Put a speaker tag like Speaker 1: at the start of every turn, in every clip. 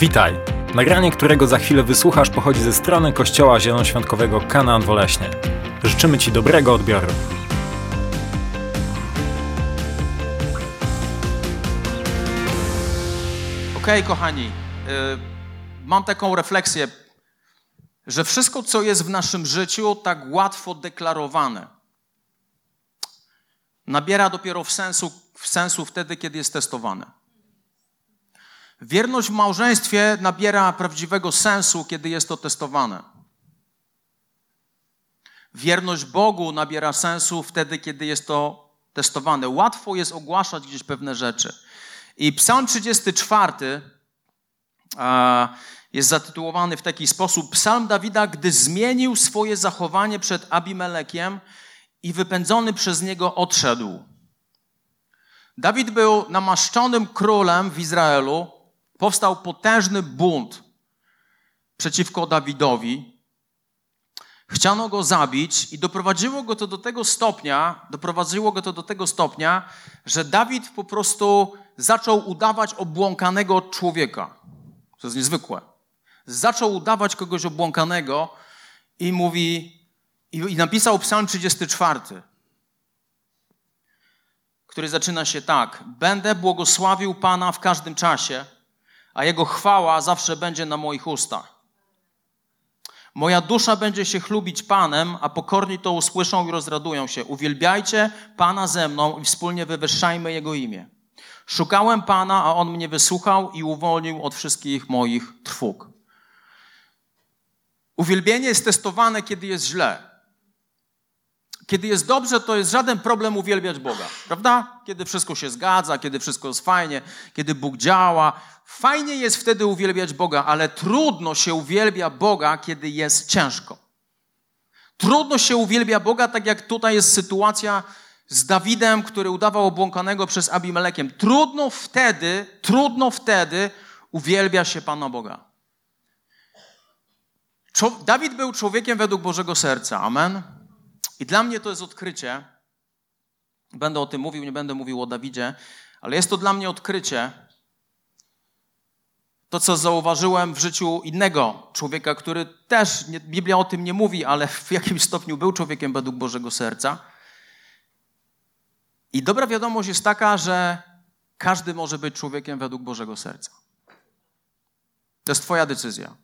Speaker 1: Witaj! Nagranie, którego za chwilę wysłuchasz, pochodzi ze strony Kościoła Zielonoświątkowego Kanaan Woleśnie. Życzymy Ci dobrego odbioru.
Speaker 2: Okej, kochani, y, mam taką refleksję, że wszystko, co jest w naszym życiu, tak łatwo deklarowane, nabiera dopiero w sensu, w sensu wtedy, kiedy jest testowane. Wierność w małżeństwie nabiera prawdziwego sensu, kiedy jest to testowane. Wierność Bogu nabiera sensu wtedy, kiedy jest to testowane. Łatwo jest ogłaszać gdzieś pewne rzeczy. I Psalm 34 jest zatytułowany w taki sposób: Psalm Dawida, gdy zmienił swoje zachowanie przed Abimelekiem i wypędzony przez niego odszedł. Dawid był namaszczonym królem w Izraelu, powstał potężny bunt przeciwko Dawidowi. Chciano go zabić i doprowadziło go to do tego stopnia, doprowadziło go to do tego stopnia, że Dawid po prostu zaczął udawać obłąkanego człowieka. To jest niezwykłe. Zaczął udawać kogoś obłąkanego i mówi, i, i napisał Psalm 34, który zaczyna się tak: Będę błogosławił Pana w każdym czasie a Jego chwała zawsze będzie na moich ustach. Moja dusza będzie się chlubić Panem, a pokorni to usłyszą i rozradują się. Uwielbiajcie Pana ze mną i wspólnie wywyższajmy Jego imię. Szukałem Pana, a On mnie wysłuchał i uwolnił od wszystkich moich trwóg. Uwielbienie jest testowane, kiedy jest źle. Kiedy jest dobrze, to jest żaden problem uwielbiać Boga, prawda? Kiedy wszystko się zgadza, kiedy wszystko jest fajnie, kiedy Bóg działa. Fajnie jest wtedy uwielbiać Boga, ale trudno się uwielbia Boga, kiedy jest ciężko. Trudno się uwielbia Boga, tak jak tutaj jest sytuacja z Dawidem, który udawał obłąkanego przez Abimelekiem. Trudno wtedy, trudno wtedy uwielbia się Pana Boga. Dawid był człowiekiem według Bożego serca. Amen. I dla mnie to jest odkrycie. Będę o tym mówił, nie będę mówił o Dawidzie, ale jest to dla mnie odkrycie. To, co zauważyłem w życiu innego człowieka, który też, Biblia o tym nie mówi, ale w jakimś stopniu był człowiekiem według Bożego serca. I dobra wiadomość jest taka, że każdy może być człowiekiem według Bożego serca. To jest Twoja decyzja.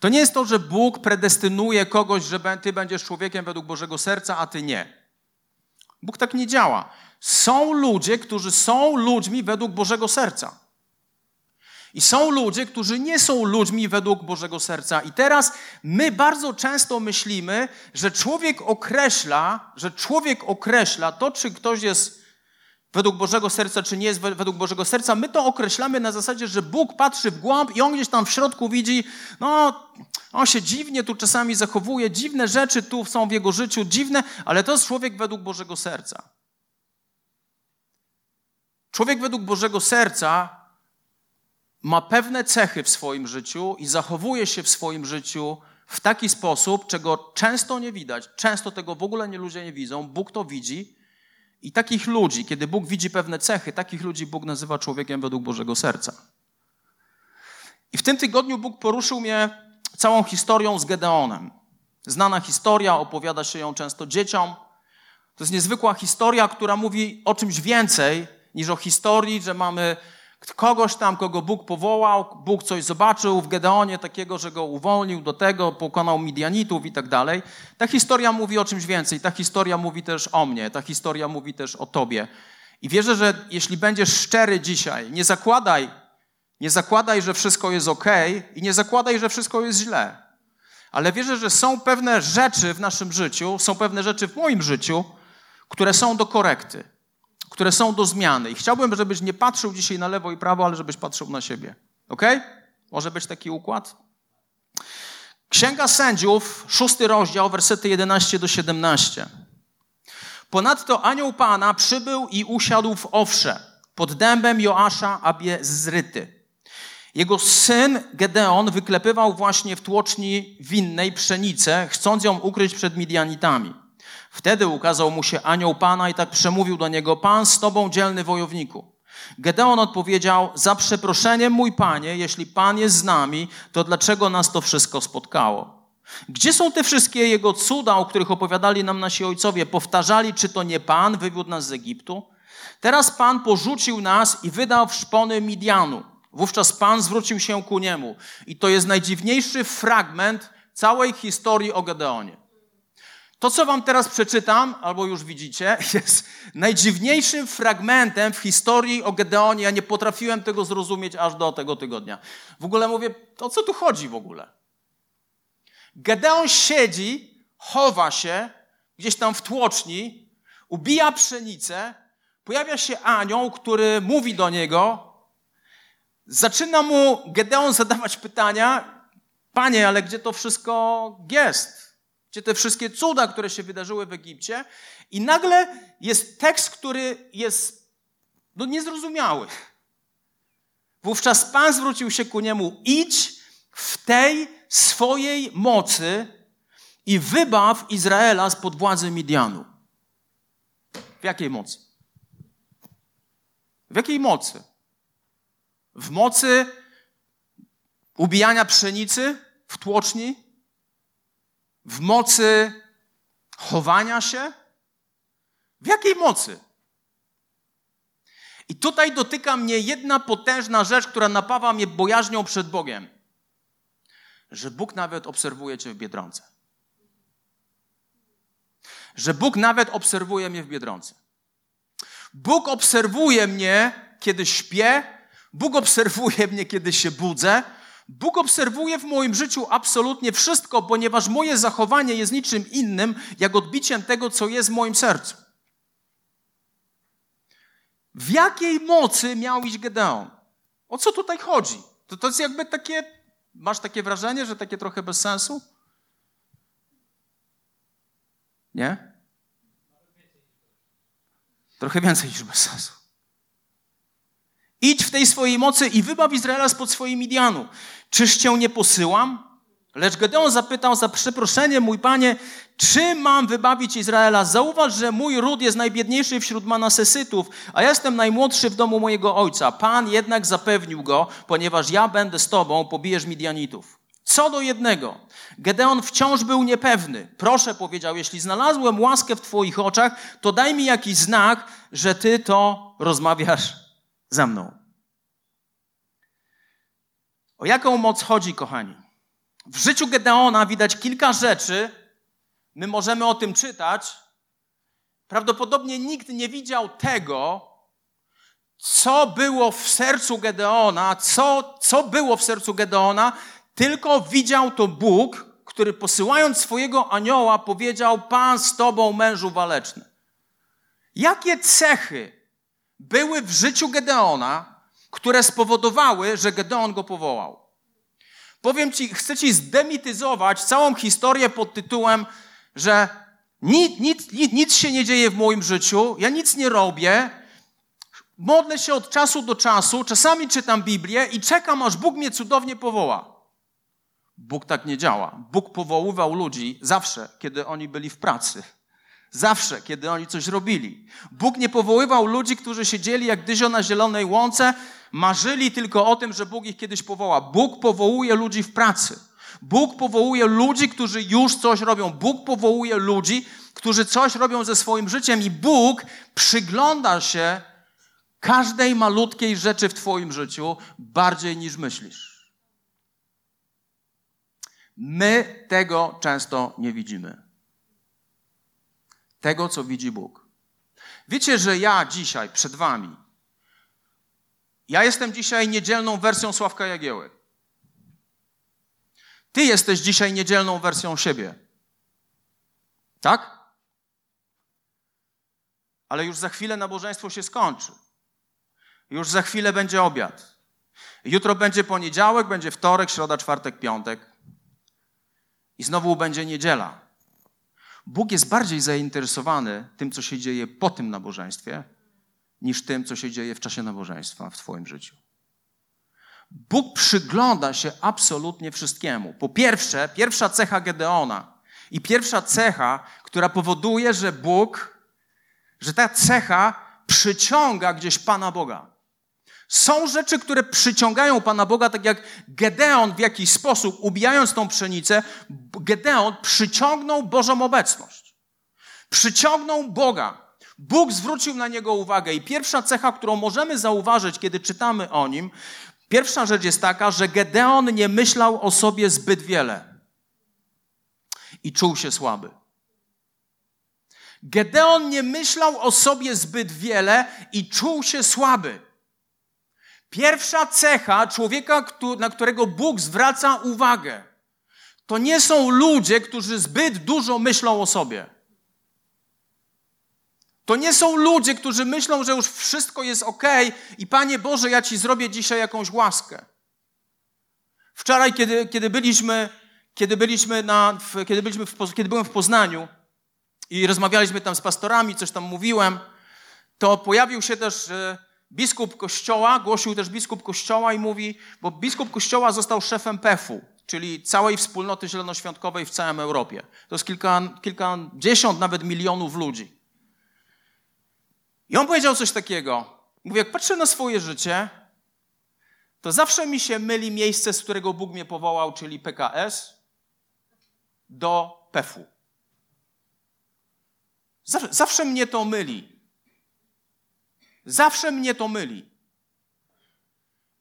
Speaker 2: To nie jest to, że Bóg predestynuje kogoś, że ty będziesz człowiekiem według Bożego serca, a ty nie. Bóg tak nie działa. Są ludzie, którzy są ludźmi według Bożego serca. I są ludzie, którzy nie są ludźmi według Bożego serca. I teraz my bardzo często myślimy, że człowiek określa, że człowiek określa to, czy ktoś jest według Bożego serca, czy nie jest według Bożego serca, my to określamy na zasadzie, że Bóg patrzy w głąb i on gdzieś tam w środku widzi, no, on się dziwnie tu czasami zachowuje, dziwne rzeczy tu są w jego życiu, dziwne, ale to jest człowiek według Bożego serca. Człowiek według Bożego serca ma pewne cechy w swoim życiu i zachowuje się w swoim życiu w taki sposób, czego często nie widać, często tego w ogóle nie ludzie nie widzą, Bóg to widzi i takich ludzi, kiedy Bóg widzi pewne cechy, takich ludzi Bóg nazywa człowiekiem według Bożego serca. I w tym tygodniu Bóg poruszył mnie całą historią z Gedeonem. Znana historia, opowiada się ją często dzieciom. To jest niezwykła historia, która mówi o czymś więcej niż o historii, że mamy kogoś tam, kogo Bóg powołał, Bóg coś zobaczył w Gedeonie takiego, że go uwolnił do tego, pokonał Midianitów i tak dalej. Ta historia mówi o czymś więcej. Ta historia mówi też o mnie. Ta historia mówi też o tobie. I wierzę, że jeśli będziesz szczery dzisiaj, nie zakładaj, nie zakładaj, że wszystko jest ok i nie zakładaj, że wszystko jest źle. Ale wierzę, że są pewne rzeczy w naszym życiu, są pewne rzeczy w moim życiu, które są do korekty które są do zmiany. I chciałbym, żebyś nie patrzył dzisiaj na lewo i prawo, ale żebyś patrzył na siebie. Ok? Może być taki układ? Księga Sędziów, szósty rozdział, wersety 11 do 17. Ponadto anioł Pana przybył i usiadł w Owsze, pod dębem Joasza Abie Zryty. Jego syn Gedeon wyklepywał właśnie w tłoczni winnej pszenicę, chcąc ją ukryć przed Midianitami. Wtedy ukazał mu się anioł Pana i tak przemówił do niego: Pan z tobą, dzielny wojowniku. Gedeon odpowiedział: Za przeproszeniem, mój panie, jeśli pan jest z nami, to dlaczego nas to wszystko spotkało? Gdzie są te wszystkie jego cuda, o których opowiadali nam nasi ojcowie? Powtarzali, czy to nie pan wywiódł nas z Egiptu? Teraz pan porzucił nas i wydał w szpony Midianu. Wówczas pan zwrócił się ku niemu. I to jest najdziwniejszy fragment całej historii o Gedeonie. To, co wam teraz przeczytam, albo już widzicie, jest najdziwniejszym fragmentem w historii o Gedeonie. Ja nie potrafiłem tego zrozumieć aż do tego tygodnia. W ogóle mówię, o co tu chodzi w ogóle? Gedeon siedzi, chowa się gdzieś tam w tłoczni, ubija pszenicę, pojawia się anioł, który mówi do niego, zaczyna mu Gedeon zadawać pytania, panie, ale gdzie to wszystko jest? Gdzie te wszystkie cuda, które się wydarzyły w Egipcie. I nagle jest tekst, który jest no, niezrozumiały. Wówczas Pan zwrócił się ku niemu: idź w tej swojej mocy i wybaw Izraela spod władzy Midianu. W jakiej mocy? W jakiej mocy? W mocy ubijania pszenicy w tłoczni? W mocy chowania się? W jakiej mocy? I tutaj dotyka mnie jedna potężna rzecz, która napawa mnie bojaźnią przed Bogiem. Że Bóg nawet obserwuje Cię w biedronce. Że Bóg nawet obserwuje mnie w biedronce. Bóg obserwuje mnie, kiedy śpię. Bóg obserwuje mnie, kiedy się budzę. Bóg obserwuje w moim życiu absolutnie wszystko, ponieważ moje zachowanie jest niczym innym, jak odbiciem tego, co jest w moim sercu. W jakiej mocy miał iść Gedeon? O co tutaj chodzi? To, to jest jakby takie, masz takie wrażenie, że takie trochę bez sensu? Nie? Trochę więcej niż bez sensu. Idź w tej swojej mocy i wybaw Izraela spod swojej Midianu. Czyż cię nie posyłam? Lecz Gedeon zapytał za przeproszenie, mój panie, czy mam wybawić Izraela? Zauważ, że mój ród jest najbiedniejszy wśród Manasesytów, a jestem najmłodszy w domu mojego ojca. Pan jednak zapewnił go, ponieważ ja będę z tobą, pobijesz Midianitów. Co do jednego, Gedeon wciąż był niepewny. Proszę, powiedział, jeśli znalazłem łaskę w twoich oczach, to daj mi jakiś znak, że ty to rozmawiasz ze mną. O jaką moc chodzi, kochani? W życiu Gedeona widać kilka rzeczy. My możemy o tym czytać. Prawdopodobnie nikt nie widział tego, co było w sercu Gedeona, co, co było w sercu Gedeona, tylko widział to Bóg, który posyłając swojego anioła powiedział: Pan z tobą, mężu waleczny. Jakie cechy były w życiu Gedeona, które spowodowały, że Gedeon go powołał. Powiem ci, chcę ci zdemityzować całą historię pod tytułem, że nic, nic, nic, nic się nie dzieje w moim życiu, ja nic nie robię, modlę się od czasu do czasu, czasami czytam Biblię i czekam, aż Bóg mnie cudownie powoła. Bóg tak nie działa. Bóg powoływał ludzi zawsze, kiedy oni byli w pracy. Zawsze, kiedy oni coś robili. Bóg nie powoływał ludzi, którzy siedzieli jak dyzio na zielonej łące, marzyli tylko o tym, że Bóg ich kiedyś powoła. Bóg powołuje ludzi w pracy. Bóg powołuje ludzi, którzy już coś robią. Bóg powołuje ludzi, którzy coś robią ze swoim życiem i Bóg przygląda się każdej malutkiej rzeczy w Twoim życiu bardziej niż myślisz. My tego często nie widzimy tego, co widzi Bóg. Wiecie, że ja dzisiaj przed Wami, ja jestem dzisiaj niedzielną wersją Sławka Jagieły. Ty jesteś dzisiaj niedzielną wersją siebie. Tak? Ale już za chwilę nabożeństwo się skończy. Już za chwilę będzie obiad. Jutro będzie poniedziałek, będzie wtorek, środa, czwartek, piątek. I znowu będzie niedziela. Bóg jest bardziej zainteresowany tym, co się dzieje po tym nabożeństwie, niż tym, co się dzieje w czasie nabożeństwa w Twoim życiu. Bóg przygląda się absolutnie wszystkiemu. Po pierwsze, pierwsza cecha Gedeona i pierwsza cecha, która powoduje, że Bóg, że ta cecha przyciąga gdzieś Pana Boga. Są rzeczy, które przyciągają Pana Boga, tak jak Gedeon w jakiś sposób, ubijając tą pszenicę, Gedeon przyciągnął Bożą obecność. Przyciągnął Boga. Bóg zwrócił na niego uwagę i pierwsza cecha, którą możemy zauważyć, kiedy czytamy o nim, pierwsza rzecz jest taka, że Gedeon nie myślał o sobie zbyt wiele i czuł się słaby. Gedeon nie myślał o sobie zbyt wiele i czuł się słaby. Pierwsza cecha człowieka, na którego Bóg zwraca uwagę, to nie są ludzie, którzy zbyt dużo myślą o sobie. To nie są ludzie, którzy myślą, że już wszystko jest ok i Panie Boże, ja Ci zrobię dzisiaj jakąś łaskę. Wczoraj, kiedy, kiedy byliśmy, kiedy byliśmy, na, kiedy, byliśmy w, kiedy byłem w Poznaniu i rozmawialiśmy tam z pastorami, coś tam mówiłem, to pojawił się też biskup kościoła, głosił też biskup kościoła i mówi, bo biskup kościoła został szefem PEF-u, czyli całej wspólnoty zielonoświątkowej w całym Europie. To jest kilka, kilkadziesiąt nawet milionów ludzi. I on powiedział coś takiego. Mówi, jak patrzę na swoje życie, to zawsze mi się myli miejsce, z którego Bóg mnie powołał, czyli PKS, do PEF-u. Zawsze, zawsze mnie to myli. Zawsze mnie to myli.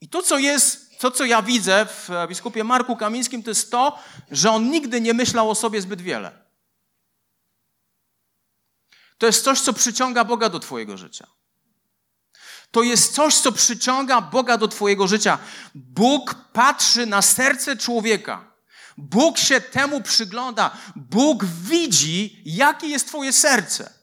Speaker 2: I to, co jest, to, co ja widzę w biskupie Marku Kamińskim, to jest to, że on nigdy nie myślał o sobie zbyt wiele. To jest coś, co przyciąga Boga do Twojego życia. To jest coś, co przyciąga Boga do Twojego życia. Bóg patrzy na serce człowieka. Bóg się temu przygląda. Bóg widzi, jakie jest Twoje serce.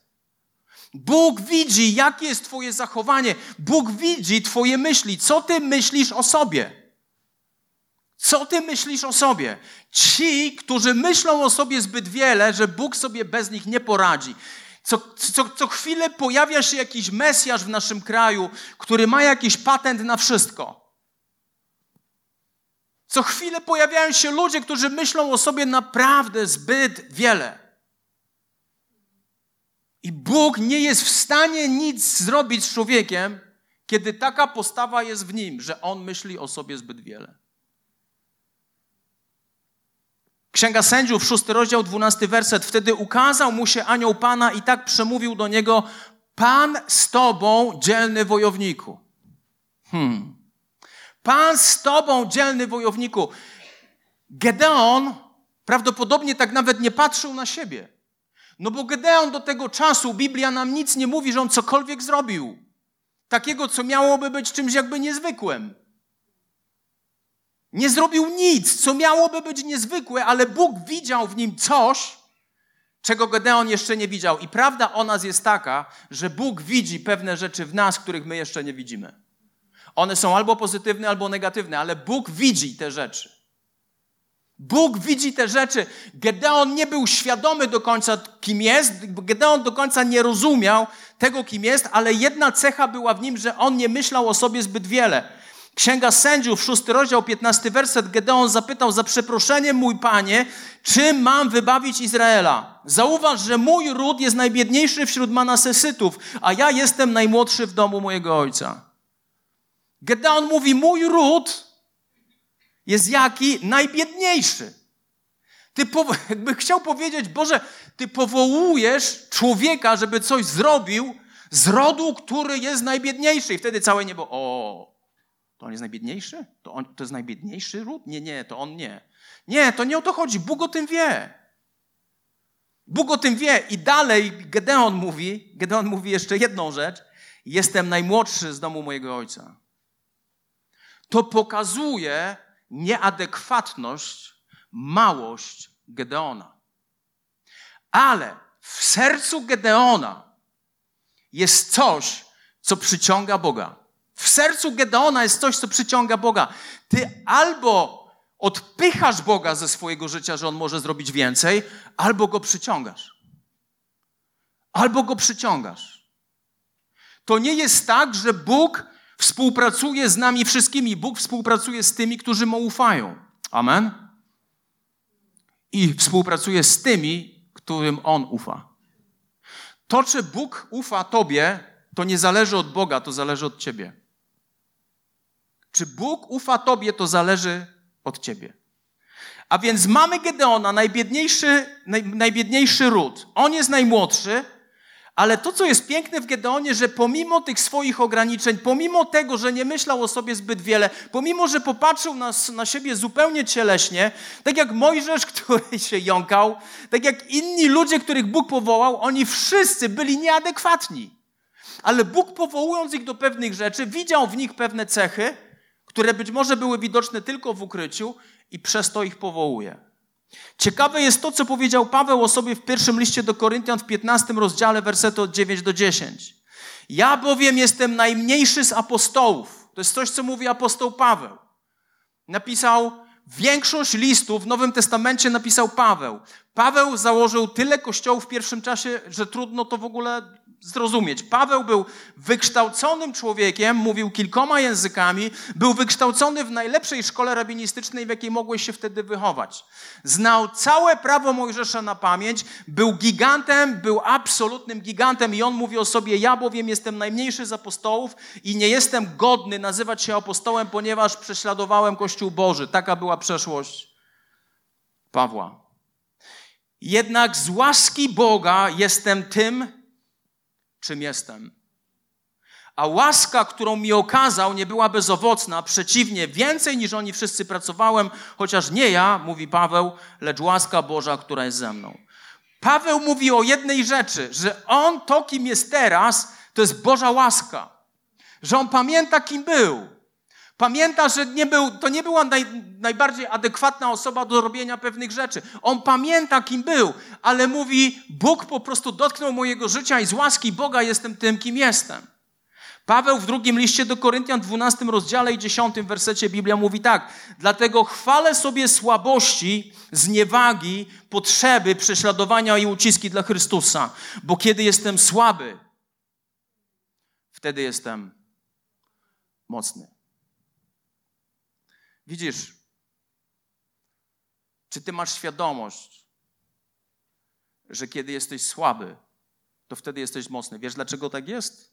Speaker 2: Bóg widzi, jakie jest Twoje zachowanie. Bóg widzi Twoje myśli. Co Ty myślisz o sobie? Co Ty myślisz o sobie? Ci, którzy myślą o sobie zbyt wiele, że Bóg sobie bez nich nie poradzi. Co, co, co chwilę pojawia się jakiś Mesjasz w naszym kraju, który ma jakiś patent na wszystko. Co chwilę pojawiają się ludzie, którzy myślą o sobie naprawdę zbyt wiele. I Bóg nie jest w stanie nic zrobić z człowiekiem, kiedy taka postawa jest w nim, że on myśli o sobie zbyt wiele. Księga Sędziów, szósty rozdział, dwunasty werset. Wtedy ukazał mu się anioł Pana i tak przemówił do niego, Pan z tobą, dzielny wojowniku. Hmm. Pan z tobą, dzielny wojowniku. Gedeon prawdopodobnie tak nawet nie patrzył na siebie. No bo Gedeon do tego czasu, Biblia nam nic nie mówi, że on cokolwiek zrobił. Takiego, co miałoby być czymś jakby niezwykłym. Nie zrobił nic, co miałoby być niezwykłe, ale Bóg widział w nim coś, czego Gedeon jeszcze nie widział. I prawda o nas jest taka, że Bóg widzi pewne rzeczy w nas, których my jeszcze nie widzimy. One są albo pozytywne, albo negatywne, ale Bóg widzi te rzeczy. Bóg widzi te rzeczy. Gedeon nie był świadomy do końca, kim jest. Gedeon do końca nie rozumiał tego, kim jest, ale jedna cecha była w nim, że on nie myślał o sobie zbyt wiele. Księga Sędziów, szósty rozdział, piętnasty werset, Gedeon zapytał, za przeproszeniem mój panie, czym mam wybawić Izraela? Zauważ, że mój ród jest najbiedniejszy wśród Manasesytów, a ja jestem najmłodszy w domu mojego ojca. Gedeon mówi, mój ród jest jaki? Najbiedniejszy. Ty jakby chciał powiedzieć, Boże, Ty powołujesz człowieka, żeby coś zrobił z rodu, który jest najbiedniejszy. I wtedy całe niebo, o, to on jest najbiedniejszy? To, on, to jest najbiedniejszy ród? Nie, nie, to on nie. Nie, to nie o to chodzi. Bóg o tym wie. Bóg o tym wie. I dalej Gedeon mówi, Gedeon mówi jeszcze jedną rzecz. Jestem najmłodszy z domu mojego ojca. To pokazuje nieadekwatność, małość Gedeona. Ale w sercu Gedeona jest coś, co przyciąga Boga. W sercu Gedeona jest coś, co przyciąga Boga. Ty albo odpychasz Boga ze swojego życia, że on może zrobić więcej, albo go przyciągasz. Albo go przyciągasz. To nie jest tak, że Bóg współpracuje z nami wszystkimi. Bóg współpracuje z tymi, którzy mu ufają. Amen. I współpracuje z tymi, którym on ufa. To, czy Bóg ufa tobie, to nie zależy od Boga, to zależy od ciebie. Czy Bóg ufa Tobie, to zależy od Ciebie. A więc mamy Gedeona, najbiedniejszy, naj, najbiedniejszy ród. On jest najmłodszy, ale to, co jest piękne w Gedeonie, że pomimo tych swoich ograniczeń, pomimo tego, że nie myślał o sobie zbyt wiele, pomimo, że popatrzył na, na siebie zupełnie cieleśnie, tak jak Mojżesz, który się jąkał, tak jak inni ludzie, których Bóg powołał, oni wszyscy byli nieadekwatni. Ale Bóg powołując ich do pewnych rzeczy, widział w nich pewne cechy, które być może były widoczne tylko w ukryciu i przez to ich powołuje. Ciekawe jest to, co powiedział Paweł o sobie w pierwszym liście do Koryntian w 15 rozdziale, wersety od 9 do 10. Ja bowiem jestem najmniejszy z apostołów. To jest coś, co mówi apostoł Paweł. Napisał większość listów w Nowym Testamencie napisał Paweł. Paweł założył tyle kościołów w pierwszym czasie, że trudno to w ogóle zrozumieć. Paweł był wykształconym człowiekiem, mówił kilkoma językami, był wykształcony w najlepszej szkole rabinistycznej, w jakiej mogłeś się wtedy wychować. Znał całe prawo Mojżesza na pamięć, był gigantem, był absolutnym gigantem i on mówi o sobie, ja bowiem jestem najmniejszy z apostołów i nie jestem godny nazywać się apostołem, ponieważ prześladowałem Kościół Boży. Taka była przeszłość Pawła. Jednak z łaski Boga jestem tym, czym jestem. A łaska, którą mi okazał, nie była bezowocna, przeciwnie, więcej niż oni wszyscy pracowałem, chociaż nie ja, mówi Paweł, lecz łaska Boża, która jest ze mną. Paweł mówi o jednej rzeczy, że on to, kim jest teraz, to jest Boża łaska. Że on pamięta, kim był. Pamięta, że nie był, to nie była naj, najbardziej adekwatna osoba do robienia pewnych rzeczy. On pamięta, kim był, ale mówi: Bóg po prostu dotknął mojego życia i z łaski Boga jestem tym, kim jestem. Paweł w drugim liście do Koryntian, 12 rozdziale i 10 wersecie Biblia mówi tak: Dlatego chwalę sobie słabości, zniewagi, potrzeby, prześladowania i uciski dla Chrystusa, bo kiedy jestem słaby, wtedy jestem mocny. Widzisz, czy ty masz świadomość, że kiedy jesteś słaby, to wtedy jesteś mocny. Wiesz, dlaczego tak jest?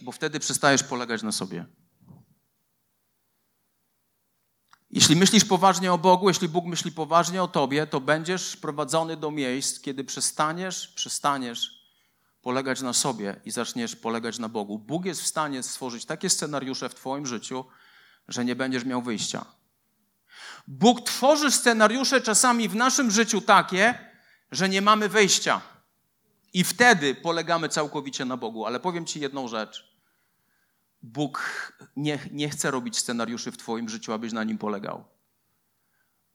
Speaker 2: Bo wtedy przestajesz polegać na sobie. Jeśli myślisz poważnie o Bogu, jeśli Bóg myśli poważnie o tobie, to będziesz prowadzony do miejsc, kiedy przestaniesz, przestaniesz polegać na sobie i zaczniesz polegać na Bogu. Bóg jest w stanie stworzyć takie scenariusze w twoim życiu, że nie będziesz miał wyjścia. Bóg tworzy scenariusze czasami w naszym życiu takie, że nie mamy wyjścia. I wtedy polegamy całkowicie na Bogu. Ale powiem Ci jedną rzecz. Bóg nie, nie chce robić scenariuszy w Twoim życiu, abyś na nim polegał.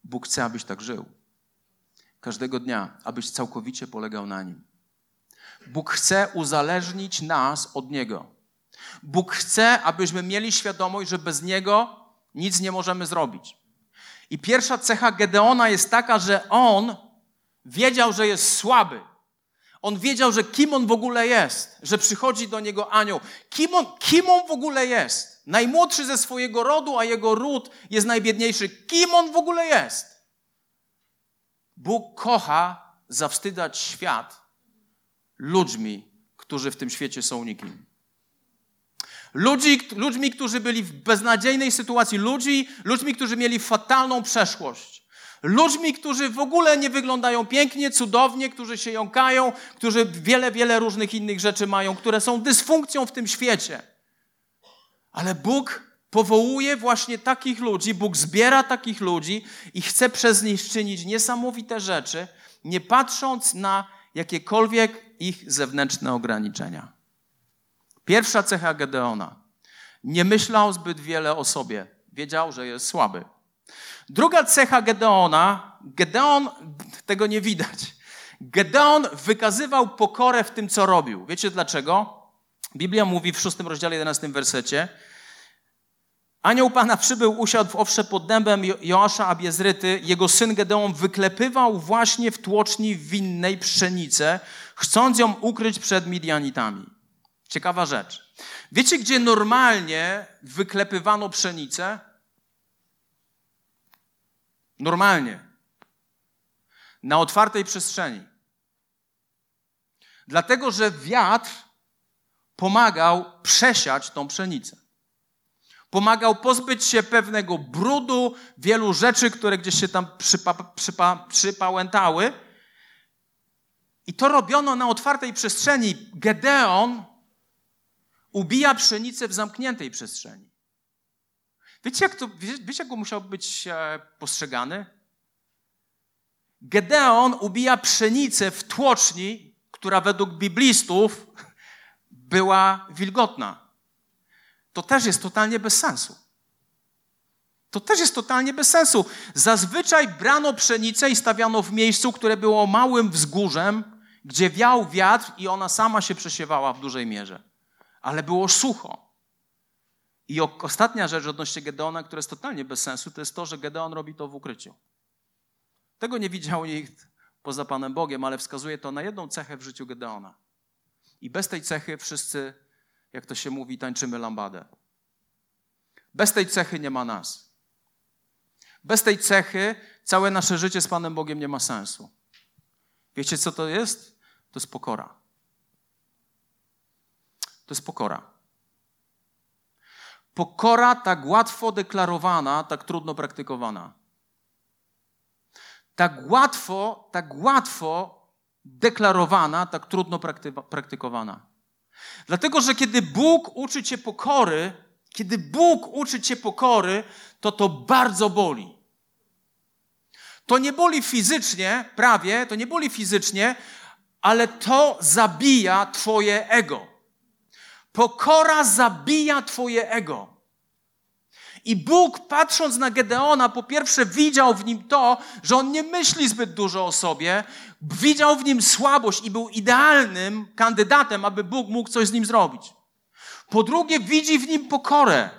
Speaker 2: Bóg chce, abyś tak żył. Każdego dnia, abyś całkowicie polegał na nim. Bóg chce uzależnić nas od Niego. Bóg chce, abyśmy mieli świadomość, że bez Niego nic nie możemy zrobić. I pierwsza cecha Gedeona jest taka, że on wiedział, że jest słaby. On wiedział, że kim on w ogóle jest, że przychodzi do niego anioł. Kim on, kim on w ogóle jest? Najmłodszy ze swojego rodu, a jego ród jest najbiedniejszy. Kim on w ogóle jest? Bóg kocha zawstydać świat ludźmi, którzy w tym świecie są nikim. Ludzi, ludźmi, którzy byli w beznadziejnej sytuacji, ludzi, ludźmi, którzy mieli fatalną przeszłość. Ludźmi, którzy w ogóle nie wyglądają pięknie, cudownie, którzy się jąkają, którzy wiele, wiele różnych innych rzeczy mają, które są dysfunkcją w tym świecie. Ale Bóg powołuje właśnie takich ludzi, Bóg zbiera takich ludzi i chce przez nich czynić niesamowite rzeczy, nie patrząc na jakiekolwiek ich zewnętrzne ograniczenia. Pierwsza cecha Gedeona. Nie myślał zbyt wiele o sobie. Wiedział, że jest słaby. Druga cecha Gedeona, Gedeon, tego nie widać. Gedeon wykazywał pokorę w tym, co robił. Wiecie dlaczego? Biblia mówi w szóstym rozdziale, 11 wersecie. Anioł Pana przybył, usiadł w owsze pod dębem Joasza Abiezryty. Jego syn Gedeon wyklepywał właśnie w tłoczni winnej pszenicę, chcąc ją ukryć przed Midianitami. Ciekawa rzecz. Wiecie, gdzie normalnie wyklepywano pszenicę? Normalnie. Na otwartej przestrzeni. Dlatego, że wiatr pomagał przesiać tą pszenicę. Pomagał pozbyć się pewnego brudu, wielu rzeczy, które gdzieś się tam przypa, przypa, przypałętały. I to robiono na otwartej przestrzeni. Gedeon ubija pszenicę w zamkniętej przestrzeni. Wiecie, jak, to, wiecie, jak musiał być e, postrzegany? Gedeon ubija pszenicę w tłoczni, która według biblistów była wilgotna. To też jest totalnie bez sensu. To też jest totalnie bez sensu. Zazwyczaj brano pszenicę i stawiano w miejscu, które było małym wzgórzem, gdzie wiał wiatr i ona sama się przesiewała w dużej mierze. Ale było sucho. I ostatnia rzecz odnośnie Gedeona, która jest totalnie bez sensu, to jest to, że Gedeon robi to w ukryciu. Tego nie widział nikt poza Panem Bogiem, ale wskazuje to na jedną cechę w życiu Gedeona. I bez tej cechy wszyscy, jak to się mówi, tańczymy lambadę. Bez tej cechy nie ma nas. Bez tej cechy całe nasze życie z Panem Bogiem nie ma sensu. Wiecie, co to jest? To jest pokora. To jest pokora. Pokora tak łatwo deklarowana, tak trudno praktykowana. Tak łatwo, tak łatwo deklarowana, tak trudno praktykowana. Dlatego, że kiedy Bóg uczy cię pokory, kiedy Bóg uczy cię pokory, to to bardzo boli. To nie boli fizycznie, prawie, to nie boli fizycznie, ale to zabija twoje ego. Pokora zabija twoje ego. I Bóg, patrząc na Gedeona, po pierwsze widział w nim to, że on nie myśli zbyt dużo o sobie, widział w nim słabość i był idealnym kandydatem, aby Bóg mógł coś z nim zrobić. Po drugie, widzi w nim pokorę.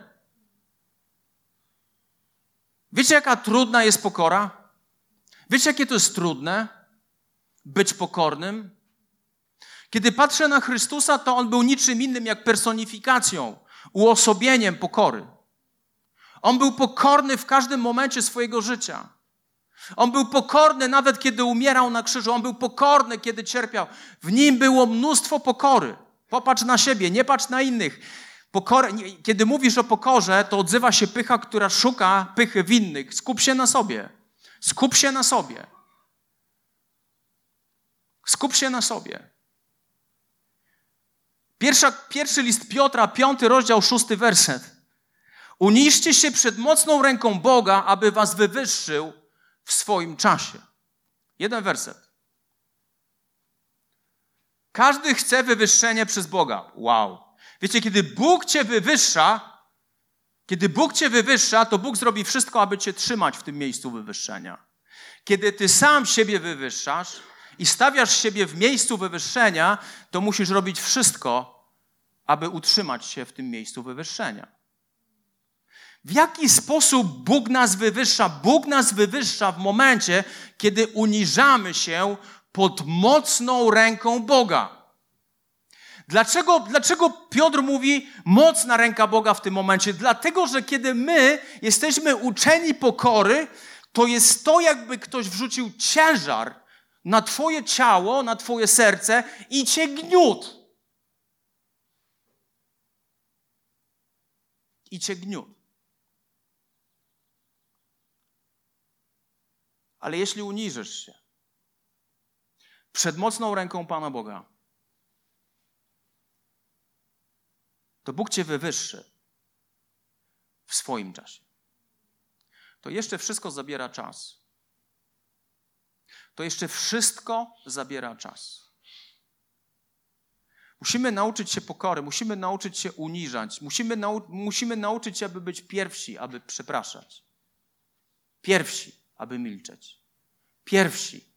Speaker 2: Wiecie, jaka trudna jest pokora? Wiecie, jakie to jest trudne? Być pokornym? Kiedy patrzę na Chrystusa, to on był niczym innym jak personifikacją, uosobieniem pokory. On był pokorny w każdym momencie swojego życia. On był pokorny nawet kiedy umierał na krzyżu. On był pokorny, kiedy cierpiał. W nim było mnóstwo pokory. Popatrz na siebie, nie patrz na innych. Kiedy mówisz o pokorze, to odzywa się pycha, która szuka pychy w innych. Skup się na sobie. Skup się na sobie. Skup się na sobie. Pierwsza, pierwszy list Piotra, piąty rozdział, szósty werset. Uniszcie się przed mocną ręką Boga, aby was wywyższył w swoim czasie. Jeden werset. Każdy chce wywyższenie przez Boga. Wow. Wiecie, kiedy Bóg cię wywyższa, kiedy Bóg cię wywyższa, to Bóg zrobi wszystko, aby cię trzymać w tym miejscu wywyższenia. Kiedy ty sam siebie wywyższasz i stawiasz siebie w miejscu wywyższenia, to musisz robić wszystko, aby utrzymać się w tym miejscu wywyższenia. W jaki sposób Bóg nas wywyższa? Bóg nas wywyższa w momencie, kiedy uniżamy się pod mocną ręką Boga. Dlaczego, dlaczego Piotr mówi mocna ręka Boga w tym momencie? Dlatego, że kiedy my jesteśmy uczeni pokory, to jest to, jakby ktoś wrzucił ciężar na Twoje ciało, na Twoje serce i Cię gniótł. I Cię gniótł. Ale jeśli uniżysz się przed mocną ręką Pana Boga, to Bóg cię wywyższy w swoim czasie. To jeszcze wszystko zabiera czas. To jeszcze wszystko zabiera czas. Musimy nauczyć się pokory, musimy nauczyć się uniżać, musimy, nau musimy nauczyć się, aby być pierwsi, aby przepraszać. Pierwsi aby milczeć. Pierwsi,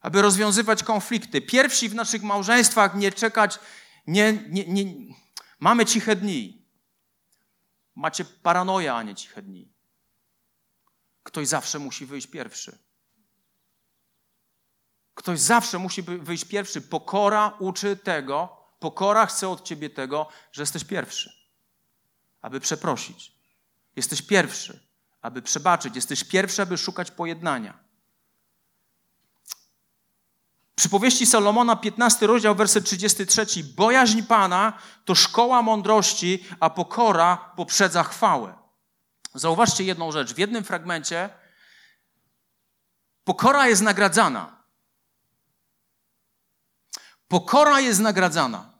Speaker 2: aby rozwiązywać konflikty. Pierwsi w naszych małżeństwach nie czekać, nie, nie, nie. Mamy ciche dni. Macie paranoja, a nie ciche dni. Ktoś zawsze musi wyjść pierwszy. Ktoś zawsze musi wyjść pierwszy. Pokora uczy tego, pokora chce od ciebie tego, że jesteś pierwszy, aby przeprosić. Jesteś pierwszy aby przebaczyć. Jesteś pierwszy, aby szukać pojednania. Przypowieści Salomona, 15 rozdział, werset 33. Bojaźń Pana to szkoła mądrości, a pokora poprzedza chwałę. Zauważcie jedną rzecz. W jednym fragmencie pokora jest nagradzana. Pokora jest nagradzana.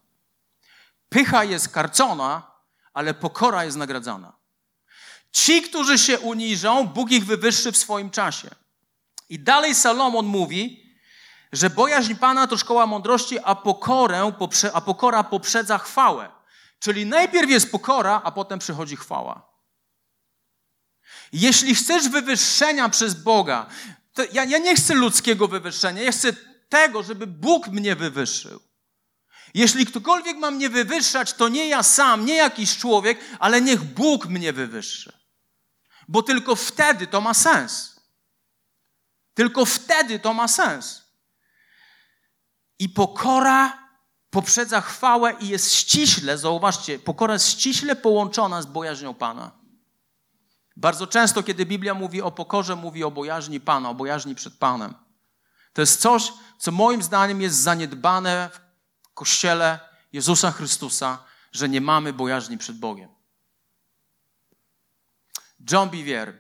Speaker 2: Pycha jest karcona, ale pokora jest nagradzana. Ci, którzy się uniżą, Bóg ich wywyższy w swoim czasie. I dalej Salomon mówi, że bojaźń Pana to szkoła mądrości, a, pokorę, a pokora poprzedza chwałę. Czyli najpierw jest pokora, a potem przychodzi chwała. Jeśli chcesz wywyższenia przez Boga, ja, ja nie chcę ludzkiego wywyższenia, ja chcę tego, żeby Bóg mnie wywyższył. Jeśli ktokolwiek ma mnie wywyższać, to nie ja sam, nie jakiś człowiek, ale niech Bóg mnie wywyższy. Bo tylko wtedy to ma sens. Tylko wtedy to ma sens. I pokora poprzedza chwałę i jest ściśle, zauważcie, pokora jest ściśle połączona z bojaźnią Pana. Bardzo często, kiedy Biblia mówi o pokorze, mówi o bojaźni Pana, o bojaźni przed Panem. To jest coś, co moim zdaniem jest zaniedbane w Kościele Jezusa Chrystusa, że nie mamy bojaźni przed Bogiem. John Bivier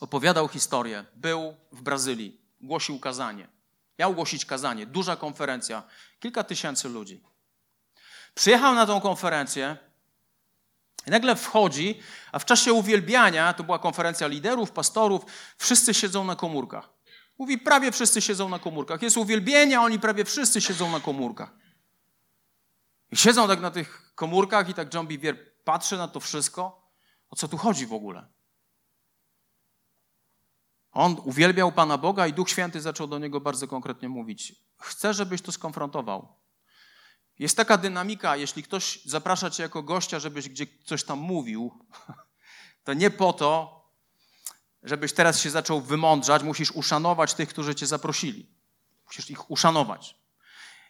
Speaker 2: opowiadał historię. Był w Brazylii, głosił kazanie. Miał głosić kazanie, duża konferencja, kilka tysięcy ludzi. Przyjechał na tą konferencję i nagle wchodzi, a w czasie uwielbiania, to była konferencja liderów, pastorów, wszyscy siedzą na komórkach. Mówi, prawie wszyscy siedzą na komórkach. Jest uwielbienie, a oni prawie wszyscy siedzą na komórkach. I siedzą tak na tych komórkach i tak John Bivier patrzy na to wszystko. O co tu chodzi w ogóle? On uwielbiał Pana Boga i Duch Święty zaczął do niego bardzo konkretnie mówić. Chcę, żebyś to skonfrontował. Jest taka dynamika, jeśli ktoś zaprasza cię jako gościa, żebyś gdzie coś tam mówił, to nie po to, żebyś teraz się zaczął wymądrzać, musisz uszanować tych, którzy cię zaprosili. Musisz ich uszanować.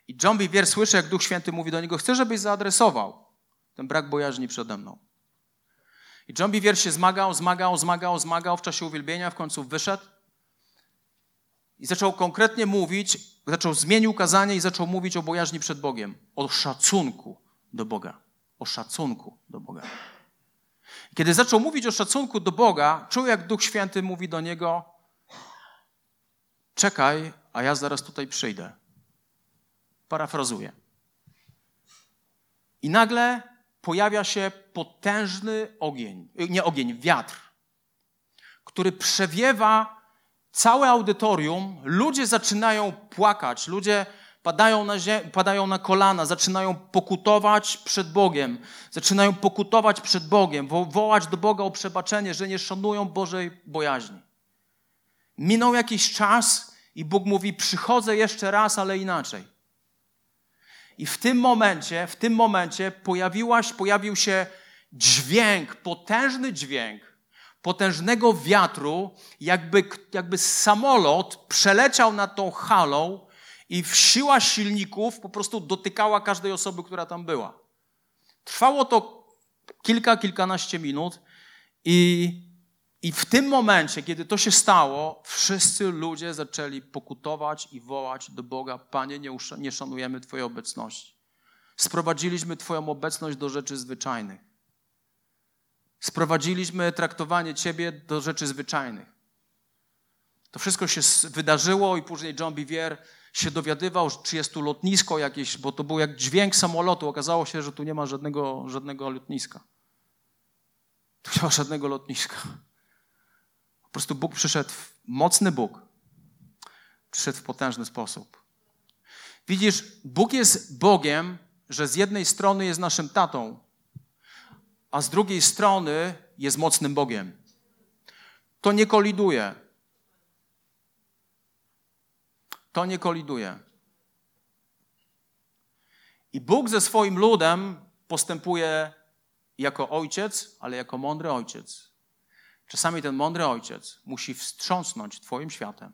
Speaker 2: I John Bevere słyszy, jak Duch Święty mówi do niego, chcę, żebyś zaadresował ten brak bojaźni przede mną. I John Bevere się zmagał, zmagał, zmagał, zmagał w czasie uwielbienia, w końcu wyszedł i zaczął konkretnie mówić, zaczął zmienił kazanie i zaczął mówić o bojaźni przed Bogiem, o szacunku do Boga, o szacunku do Boga. Kiedy zaczął mówić o szacunku do Boga, czuł, jak Duch Święty mówi do niego: Czekaj, a ja zaraz tutaj przyjdę. Parafrazuję. I nagle pojawia się potężny ogień, nie ogień, wiatr, który przewiewa całe audytorium. Ludzie zaczynają płakać, ludzie padają na, padają na kolana, zaczynają pokutować przed Bogiem, zaczynają pokutować przed Bogiem, wo- wołać do Boga o przebaczenie, że nie szanują Bożej bojaźni. Minął jakiś czas i Bóg mówi: Przychodzę jeszcze raz, ale inaczej. I w tym momencie, w tym momencie pojawiłaś, pojawił się dźwięk, potężny dźwięk potężnego wiatru, jakby, jakby samolot przeleciał nad tą halą i siła silników po prostu dotykała każdej osoby, która tam była. Trwało to kilka, kilkanaście minut i, i w tym momencie, kiedy to się stało, wszyscy ludzie zaczęli pokutować i wołać do Boga: Panie, nie, nie szanujemy Twojej obecności. Sprowadziliśmy Twoją obecność do rzeczy zwyczajnych. Sprowadziliśmy traktowanie Ciebie do rzeczy zwyczajnych. To wszystko się wydarzyło i później John Bivier się dowiadywał, czy jest tu lotnisko jakieś, bo to był jak dźwięk samolotu. Okazało się, że tu nie ma żadnego, żadnego lotniska. Tu nie ma żadnego lotniska. Po prostu Bóg przyszedł, mocny Bóg, przyszedł w potężny sposób. Widzisz, Bóg jest Bogiem, że z jednej strony jest naszym tatą, a z drugiej strony jest mocnym Bogiem. To nie koliduje. To nie koliduje. I Bóg ze swoim ludem postępuje jako ojciec, ale jako mądry ojciec. Czasami ten mądry ojciec musi wstrząsnąć Twoim światem,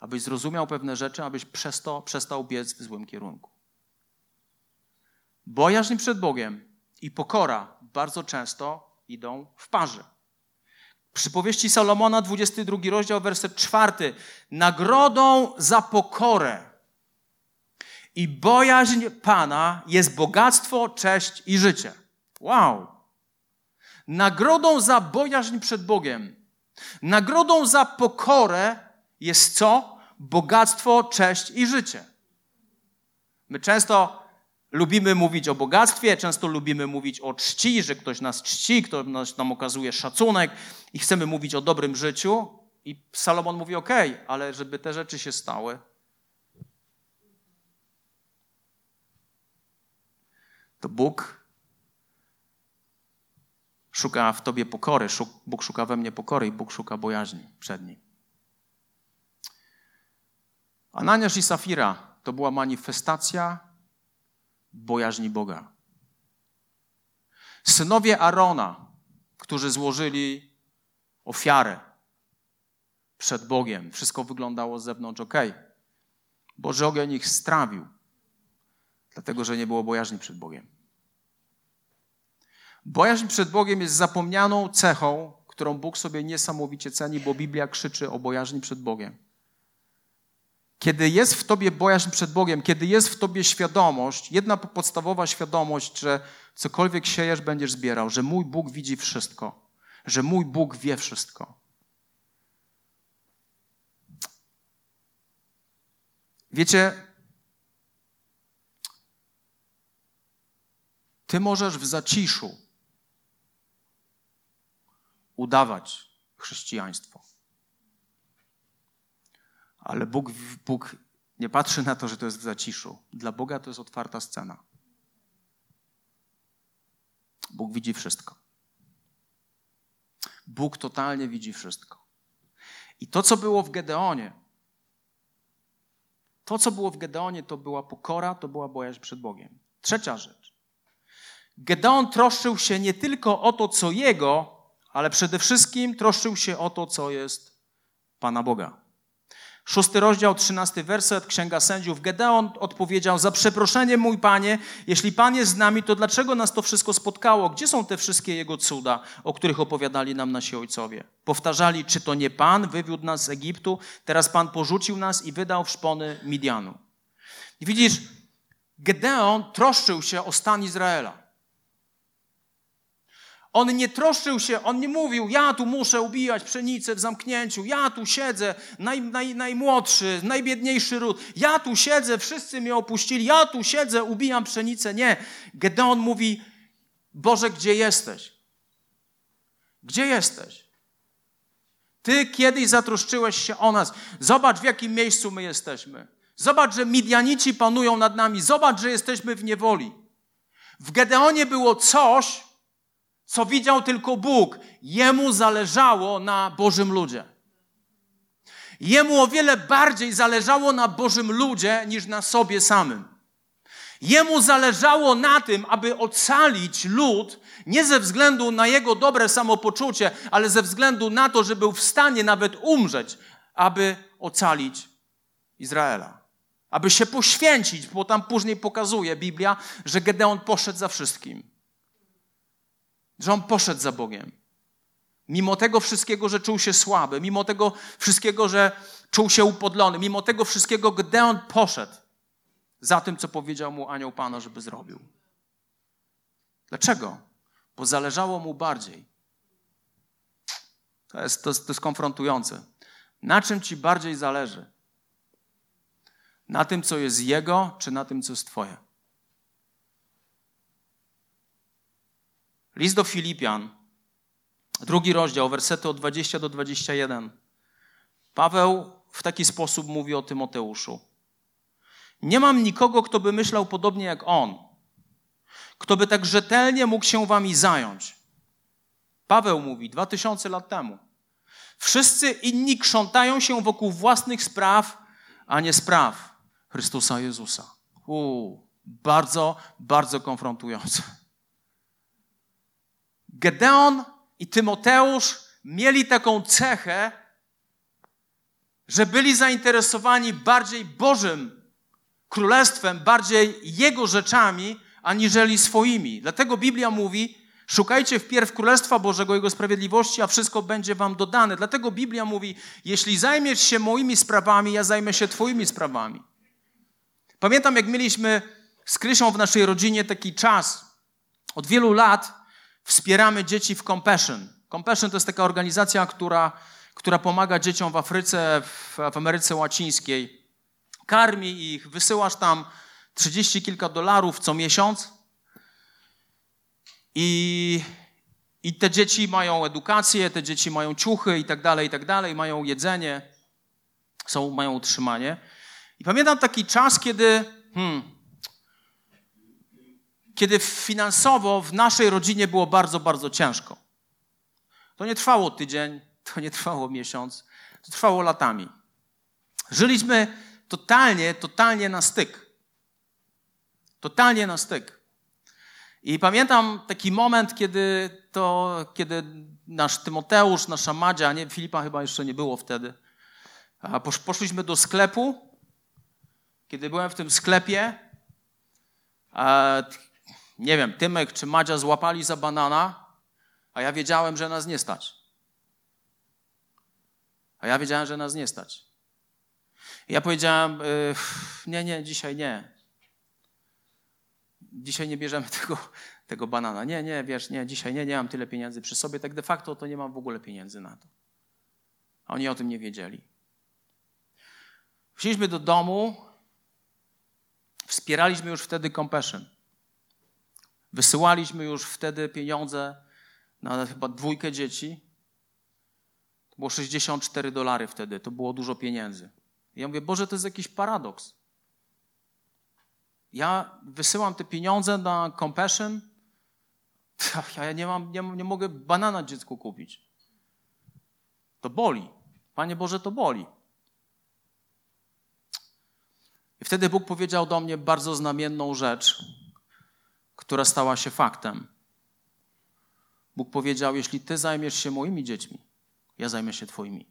Speaker 2: abyś zrozumiał pewne rzeczy, abyś przestał, przestał biec w złym kierunku. Bojaźń przed Bogiem i pokora bardzo często idą w parze. Przypowieści Salomona, 22 rozdział, werset 4. Nagrodą za pokorę I bojaźń Pana jest bogactwo, cześć i życie. Wow! Nagrodą za bojaźń przed Bogiem, nagrodą za pokorę jest co? Bogactwo, cześć i życie. My często lubimy mówić o bogactwie, często lubimy mówić o czci, że ktoś nas czci, ktoś nam okazuje szacunek i chcemy mówić o dobrym życiu. I Salomon mówi: OK, ale żeby te rzeczy się stały, to Bóg szuka w tobie pokory, Bóg szuka we mnie pokory i Bóg szuka bojaźni przed nim. Ananiasz i Safira to była manifestacja bojaźni Boga. Synowie Arona, którzy złożyli ofiarę przed Bogiem, wszystko wyglądało z zewnątrz ok. Boży ogień ich strawił, dlatego że nie było bojaźni przed Bogiem. Bojaźń przed Bogiem jest zapomnianą cechą, którą Bóg sobie niesamowicie ceni, bo Biblia krzyczy o bojaźni przed Bogiem. Kiedy jest w tobie bojaźń przed Bogiem, kiedy jest w tobie świadomość, jedna podstawowa świadomość, że cokolwiek siejesz, będziesz zbierał, że mój Bóg widzi wszystko, że mój Bóg wie wszystko. Wiecie, ty możesz w zaciszu udawać chrześcijaństwo. Ale Bóg, Bóg nie patrzy na to, że to jest w zaciszu. Dla Boga to jest otwarta scena. Bóg widzi wszystko. Bóg totalnie widzi wszystko. I to, co było w Gedeonie, to, co było w Gedeonie, to była pokora, to była bojaźń przed Bogiem. Trzecia rzecz. Gedeon troszczył się nie tylko o to, co jego, ale przede wszystkim troszczył się o to, co jest Pana Boga. Szósty rozdział, trzynasty werset, Księga Sędziów. Gedeon odpowiedział, za przeproszenie mój Panie, jeśli Pan jest z nami, to dlaczego nas to wszystko spotkało? Gdzie są te wszystkie Jego cuda, o których opowiadali nam nasi ojcowie? Powtarzali, czy to nie Pan wywiódł nas z Egiptu, teraz Pan porzucił nas i wydał w szpony Midianu. I widzisz, Gedeon troszczył się o stan Izraela. On nie troszczył się, on nie mówił, ja tu muszę ubijać pszenicę w zamknięciu, ja tu siedzę, naj, naj, najmłodszy, najbiedniejszy ród, ja tu siedzę, wszyscy mnie opuścili, ja tu siedzę, ubijam pszenicę. Nie. Gedeon mówi, Boże, gdzie jesteś? Gdzie jesteś? Ty kiedyś zatroszczyłeś się o nas. Zobacz, w jakim miejscu my jesteśmy. Zobacz, że Midianici panują nad nami. Zobacz, że jesteśmy w niewoli. W Gedeonie było coś, co widział tylko Bóg. Jemu zależało na Bożym ludzie. Jemu o wiele bardziej zależało na Bożym ludzie niż na sobie samym. Jemu zależało na tym, aby ocalić lud, nie ze względu na jego dobre samopoczucie, ale ze względu na to, że był w stanie nawet umrzeć, aby ocalić Izraela. Aby się poświęcić, bo tam później pokazuje Biblia, że Gedeon poszedł za wszystkim że on poszedł za Bogiem. Mimo tego wszystkiego, że czuł się słaby, mimo tego wszystkiego, że czuł się upodlony, mimo tego wszystkiego, gdy on poszedł za tym, co powiedział mu anioł Pana, żeby zrobił. Dlaczego? Bo zależało mu bardziej. To jest, to, to jest konfrontujące. Na czym ci bardziej zależy? Na tym, co jest jego, czy na tym, co jest twoje? List do Filipian, drugi rozdział, wersety od 20 do 21. Paweł w taki sposób mówi o Tymoteuszu. Nie mam nikogo, kto by myślał podobnie jak on, kto by tak rzetelnie mógł się wami zająć. Paweł mówi dwa tysiące lat temu. Wszyscy inni krzątają się wokół własnych spraw, a nie spraw Chrystusa Jezusa. Uu, bardzo, bardzo konfrontujące. Gedeon i Tymoteusz mieli taką cechę, że byli zainteresowani bardziej Bożym Królestwem, bardziej Jego rzeczami, aniżeli swoimi. Dlatego Biblia mówi, szukajcie wpierw Królestwa Bożego, Jego sprawiedliwości, a wszystko będzie wam dodane. Dlatego Biblia mówi, jeśli zajmiesz się moimi sprawami, ja zajmę się twoimi sprawami. Pamiętam, jak mieliśmy z Krysią w naszej rodzinie taki czas. Od wielu lat wspieramy dzieci w Compassion. Compassion to jest taka organizacja, która, która pomaga dzieciom w Afryce, w, w Ameryce Łacińskiej. Karmi ich, wysyłasz tam 30 kilka dolarów co miesiąc i, i te dzieci mają edukację, te dzieci mają ciuchy i tak dalej, i tak dalej, mają jedzenie, są, mają utrzymanie. I pamiętam taki czas, kiedy, hmm, kiedy finansowo w naszej rodzinie było bardzo, bardzo ciężko. To nie trwało tydzień, to nie trwało miesiąc, to trwało latami. Żyliśmy totalnie, totalnie na styk. Totalnie na styk. I pamiętam taki moment, kiedy to, kiedy nasz Tymoteusz, nasza Madzia, nie, Filipa chyba jeszcze nie było wtedy, a poszliśmy do sklepu. Kiedy byłem w tym sklepie, nie wiem, Tymek czy Madzia złapali za banana, a ja wiedziałem, że nas nie stać. A ja wiedziałem, że nas nie stać. I ja powiedziałem, y, nie, nie, dzisiaj nie. Dzisiaj nie bierzemy tego, tego banana. Nie, nie, wiesz, nie, dzisiaj nie, nie mam tyle pieniędzy przy sobie. Tak de facto to nie mam w ogóle pieniędzy na to. A oni o tym nie wiedzieli. Wzięliśmy do domu, wspieraliśmy już wtedy Compassion. Wysyłaliśmy już wtedy pieniądze na chyba dwójkę dzieci. To było 64 dolary wtedy, to było dużo pieniędzy. I ja mówię, Boże, to jest jakiś paradoks. Ja wysyłam te pieniądze na Compassion, ja nie, mam, nie, nie mogę banana dziecku kupić. To boli. Panie Boże, to boli. I wtedy Bóg powiedział do mnie bardzo znamienną rzecz, która stała się faktem. Bóg powiedział: Jeśli ty zajmiesz się moimi dziećmi, ja zajmę się twoimi.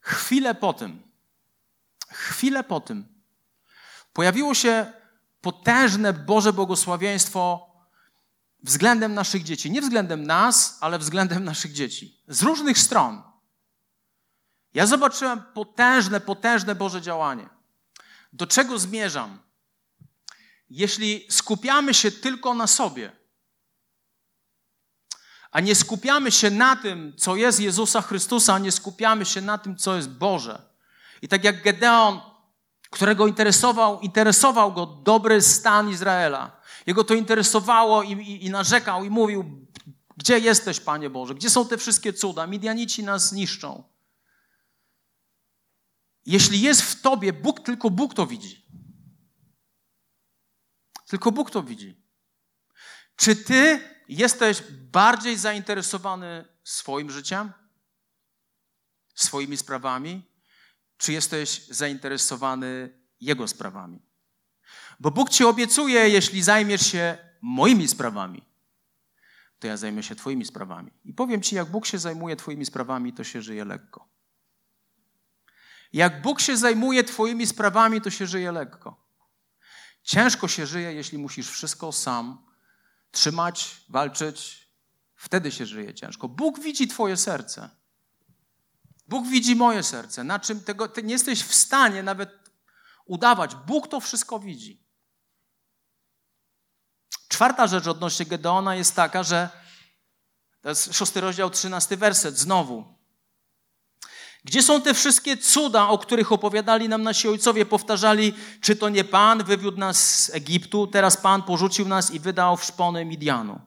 Speaker 2: Chwilę po tym, chwilę po tym, pojawiło się potężne Boże błogosławieństwo względem naszych dzieci. Nie względem nas, ale względem naszych dzieci. Z różnych stron. Ja zobaczyłem potężne, potężne Boże działanie. Do czego zmierzam? Jeśli skupiamy się tylko na sobie, a nie skupiamy się na tym, co jest Jezusa Chrystusa, a nie skupiamy się na tym, co jest Boże. I tak jak Gedeon, którego interesował, interesował go dobry stan Izraela, jego to interesowało i, i, i narzekał i mówił, gdzie jesteś, Panie Boże? Gdzie są te wszystkie cuda? Midianici nas zniszczą. Jeśli jest w tobie Bóg, tylko Bóg to widzi. Tylko Bóg to widzi. Czy ty jesteś bardziej zainteresowany swoim życiem, swoimi sprawami, czy jesteś zainteresowany Jego sprawami? Bo Bóg ci obiecuje, jeśli zajmiesz się moimi sprawami, to ja zajmę się Twoimi sprawami. I powiem Ci, jak Bóg się zajmuje Twoimi sprawami, to się żyje lekko. Jak Bóg się zajmuje Twoimi sprawami, to się żyje lekko. Ciężko się żyje, jeśli musisz wszystko sam trzymać, walczyć. Wtedy się żyje ciężko. Bóg widzi Twoje serce. Bóg widzi moje serce. Na czym tego ty nie jesteś w stanie nawet udawać. Bóg to wszystko widzi. Czwarta rzecz odnośnie Gedeona jest taka, że to jest szósty rozdział, trzynasty werset, znowu. Gdzie są te wszystkie cuda, o których opowiadali nam nasi ojcowie? Powtarzali, czy to nie Pan wywiódł nas z Egiptu, teraz Pan porzucił nas i wydał w szpony Midianu.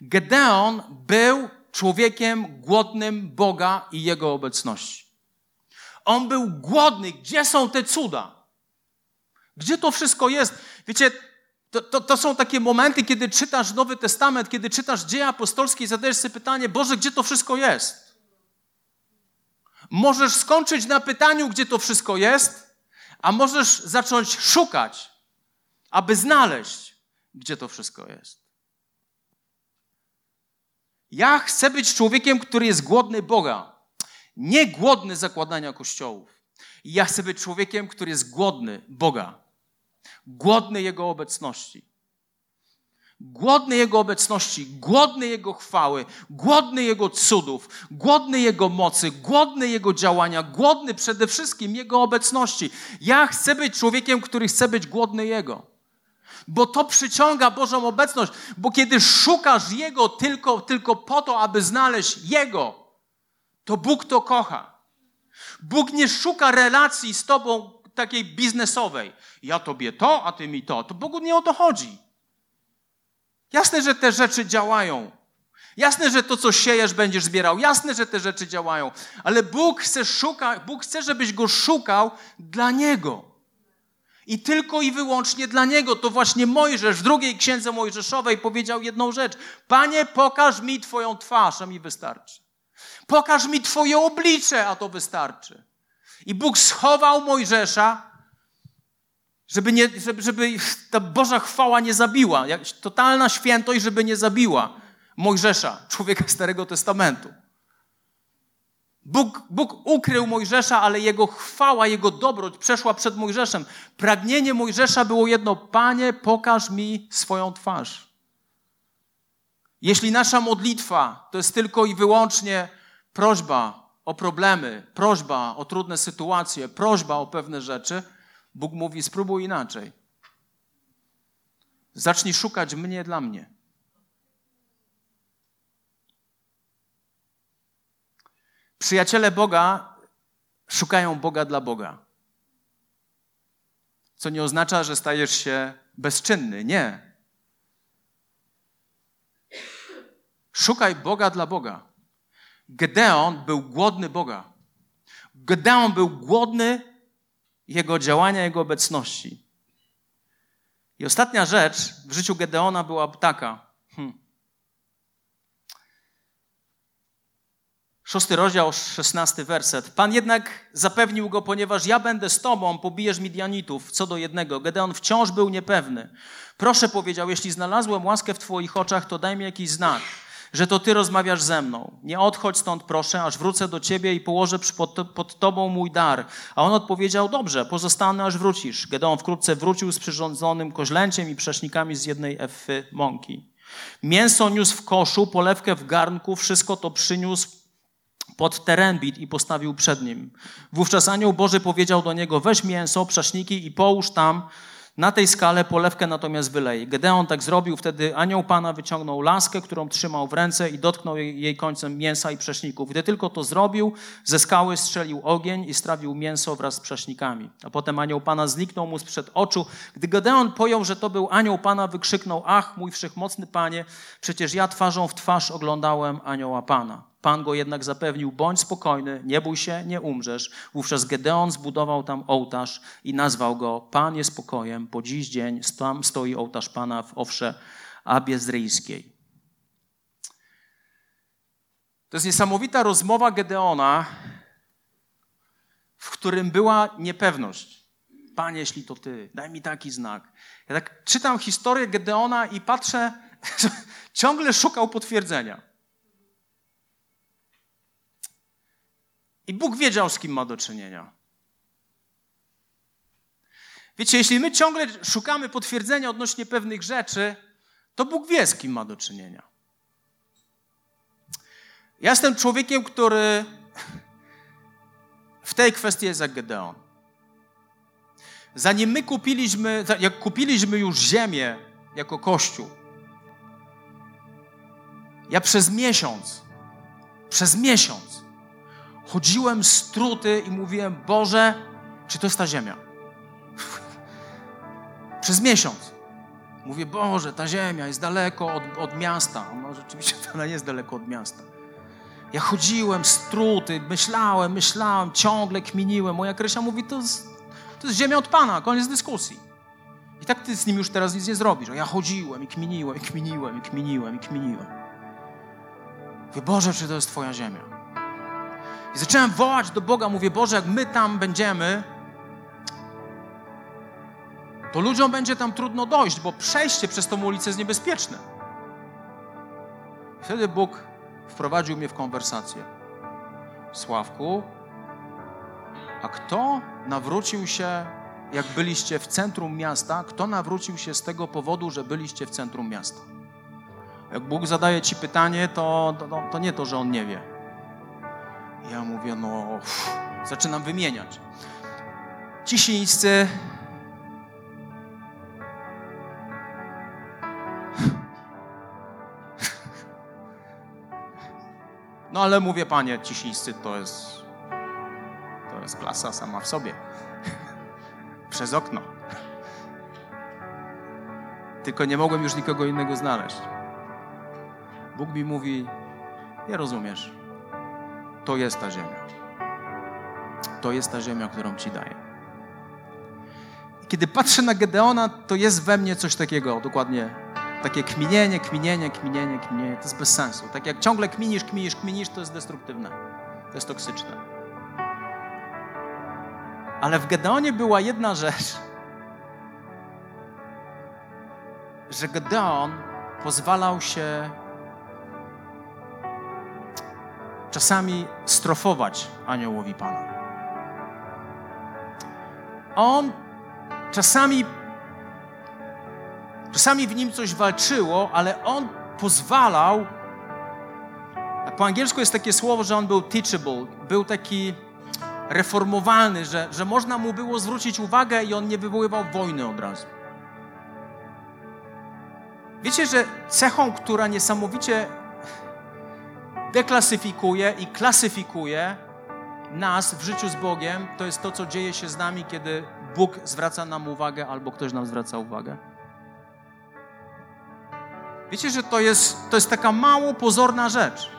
Speaker 2: Gedeon był człowiekiem głodnym Boga i Jego obecności. On był głodny. Gdzie są te cuda? Gdzie to wszystko jest? Wiecie, to, to, to, są takie momenty, kiedy czytasz Nowy Testament, kiedy czytasz dzieje apostolskie i zadajesz sobie pytanie, Boże, gdzie to wszystko jest? Możesz skończyć na pytaniu, gdzie to wszystko jest, a możesz zacząć szukać, aby znaleźć, gdzie to wszystko jest. Ja chcę być człowiekiem, który jest głodny Boga, nie głodny zakładania kościołów. Ja chcę być człowiekiem, który jest głodny Boga, głodny Jego obecności. Głodny Jego obecności, głodny Jego chwały, głodny Jego cudów, głodny Jego mocy, głodny Jego działania, głodny przede wszystkim Jego obecności. Ja chcę być człowiekiem, który chce być głodny Jego. Bo to przyciąga Bożą obecność, bo kiedy szukasz Jego tylko, tylko po to, aby znaleźć Jego, to Bóg to kocha. Bóg nie szuka relacji z Tobą takiej biznesowej. Ja Tobie to, a Ty mi to. To Bogu nie o to chodzi. Jasne, że te rzeczy działają. Jasne, że to, co siejesz, będziesz zbierał. Jasne, że te rzeczy działają. Ale Bóg chce szukać, Bóg chce, żebyś go szukał dla Niego. I tylko i wyłącznie dla Niego. To właśnie Mojżesz w drugiej księdze Mojżeszowej powiedział jedną rzecz. Panie, pokaż mi Twoją twarz, a mi wystarczy. Pokaż mi Twoje oblicze, a to wystarczy. I Bóg schował Mojżesza żeby, nie, żeby, żeby ta Boża chwała nie zabiła. Totalna świętość, żeby nie zabiła Mojżesza, człowieka Starego Testamentu. Bóg, Bóg ukrył Mojżesza, ale jego chwała, jego dobroć przeszła przed Mojżeszem. Pragnienie Mojżesza było jedno: Panie, pokaż mi swoją twarz. Jeśli nasza modlitwa to jest tylko i wyłącznie prośba o problemy, prośba o trudne sytuacje, prośba o pewne rzeczy, Bóg mówi: spróbuj inaczej. Zacznij szukać mnie dla mnie. Przyjaciele Boga szukają Boga dla Boga. Co nie oznacza, że stajesz się bezczynny. Nie. Szukaj Boga dla Boga. Gedeon był głodny Boga. Gedeon był głodny jego działania, Jego obecności. I ostatnia rzecz w życiu Gedeona była taka. Hmm. Szósty rozdział, szesnasty werset. Pan jednak zapewnił go, ponieważ ja będę z tobą, pobijesz Midianitów co do jednego. Gedeon wciąż był niepewny. Proszę, powiedział, jeśli znalazłem łaskę w twoich oczach, to daj mi jakiś znak że to Ty rozmawiasz ze mną. Nie odchodź stąd, proszę, aż wrócę do Ciebie i położę pod, pod Tobą mój dar. A on odpowiedział, dobrze, pozostanę, aż wrócisz. Gedeon wkrótce wrócił z przyrządzonym koźlęciem i przesznikami z jednej efy mąki. Mięso niósł w koszu, polewkę w garnku, wszystko to przyniósł pod terenbit i postawił przed nim. Wówczas anioł Boży powiedział do niego, weź mięso, przeszniki i połóż tam, na tej skale polewkę natomiast wyleje. Gedeon tak zrobił, wtedy anioł Pana wyciągnął laskę, którą trzymał w ręce i dotknął jej końcem mięsa i przeszników. Gdy tylko to zrobił, ze skały strzelił ogień i strawił mięso wraz z przesznikami. A potem anioł Pana zniknął mu sprzed oczu. Gdy Gedeon pojął, że to był anioł Pana, wykrzyknął, ach, mój wszechmocny Panie, przecież ja twarzą w twarz oglądałem anioła Pana. Pan go jednak zapewnił: bądź spokojny, nie bój się, nie umrzesz. Wówczas Gedeon zbudował tam ołtarz i nazwał go Pan jest spokojem. Po dziś dzień tam stoi ołtarz Pana w owsze abiezryjskiej. To jest niesamowita rozmowa Gedeona, w którym była niepewność. Panie, jeśli to ty, daj mi taki znak. Ja tak czytam historię Gedeona i patrzę, ciągle szukał potwierdzenia. I Bóg wiedział, z kim ma do czynienia. Wiecie, jeśli my ciągle szukamy potwierdzenia odnośnie pewnych rzeczy, to Bóg wie, z kim ma do czynienia. Ja jestem człowiekiem, który w tej kwestii jest jak Gedeon. Zanim my kupiliśmy, jak kupiliśmy już ziemię jako Kościół, ja przez miesiąc, przez miesiąc chodziłem struty i mówiłem, Boże, czy to jest ta ziemia? Przez miesiąc. Mówię, Boże, ta ziemia jest daleko od, od miasta. No rzeczywiście ona jest daleko od miasta. Ja chodziłem, struty, myślałem, myślałem, ciągle kminiłem. Moja Krysia mówi, to jest, to jest ziemia od Pana, koniec dyskusji. I tak ty z nim już teraz nic nie zrobisz. A ja chodziłem i kminiłem, i kminiłem, i kminiłem, i kminiłem. Mówię, Boże, czy to jest Twoja ziemia? I zacząłem wołać do Boga, mówię, Boże, jak my tam będziemy, to ludziom będzie tam trudno dojść, bo przejście przez tą ulicę jest niebezpieczne. Wtedy Bóg wprowadził mnie w konwersację. Sławku, a kto nawrócił się jak byliście w centrum miasta, kto nawrócił się z tego powodu, że byliście w centrum miasta? Jak Bóg zadaje ci pytanie, to, to, to nie to, że On nie wie. Ja mówię, no, uff, zaczynam wymieniać. Cisińscy, No ale mówię, panie, cisińscy to jest, to jest klasa sama w sobie. Przez okno. Tylko nie mogłem już nikogo innego znaleźć. Bóg mi mówi, nie rozumiesz, to jest ta ziemia. To jest ta ziemia, którą ci daję. Kiedy patrzę na Gedeona, to jest we mnie coś takiego, dokładnie takie kminienie, kminienie, kminienie, kminienie, to jest bez sensu. Tak jak ciągle kminisz, kminisz, kminisz, to jest destruktywne. To jest toksyczne. Ale w Gedeonie była jedna rzecz, że Gedeon pozwalał się czasami strofować aniołowi Pana. On czasami Czasami w nim coś walczyło, ale on pozwalał. Po angielsku jest takie słowo, że on był teachable, był taki reformowalny, że, że można mu było zwrócić uwagę i on nie wywoływał wojny od razu. Wiecie, że cechą, która niesamowicie deklasyfikuje i klasyfikuje nas w życiu z Bogiem, to jest to, co dzieje się z nami, kiedy Bóg zwraca nam uwagę albo ktoś nam zwraca uwagę. Wiecie, że to jest, to jest taka mało pozorna rzecz.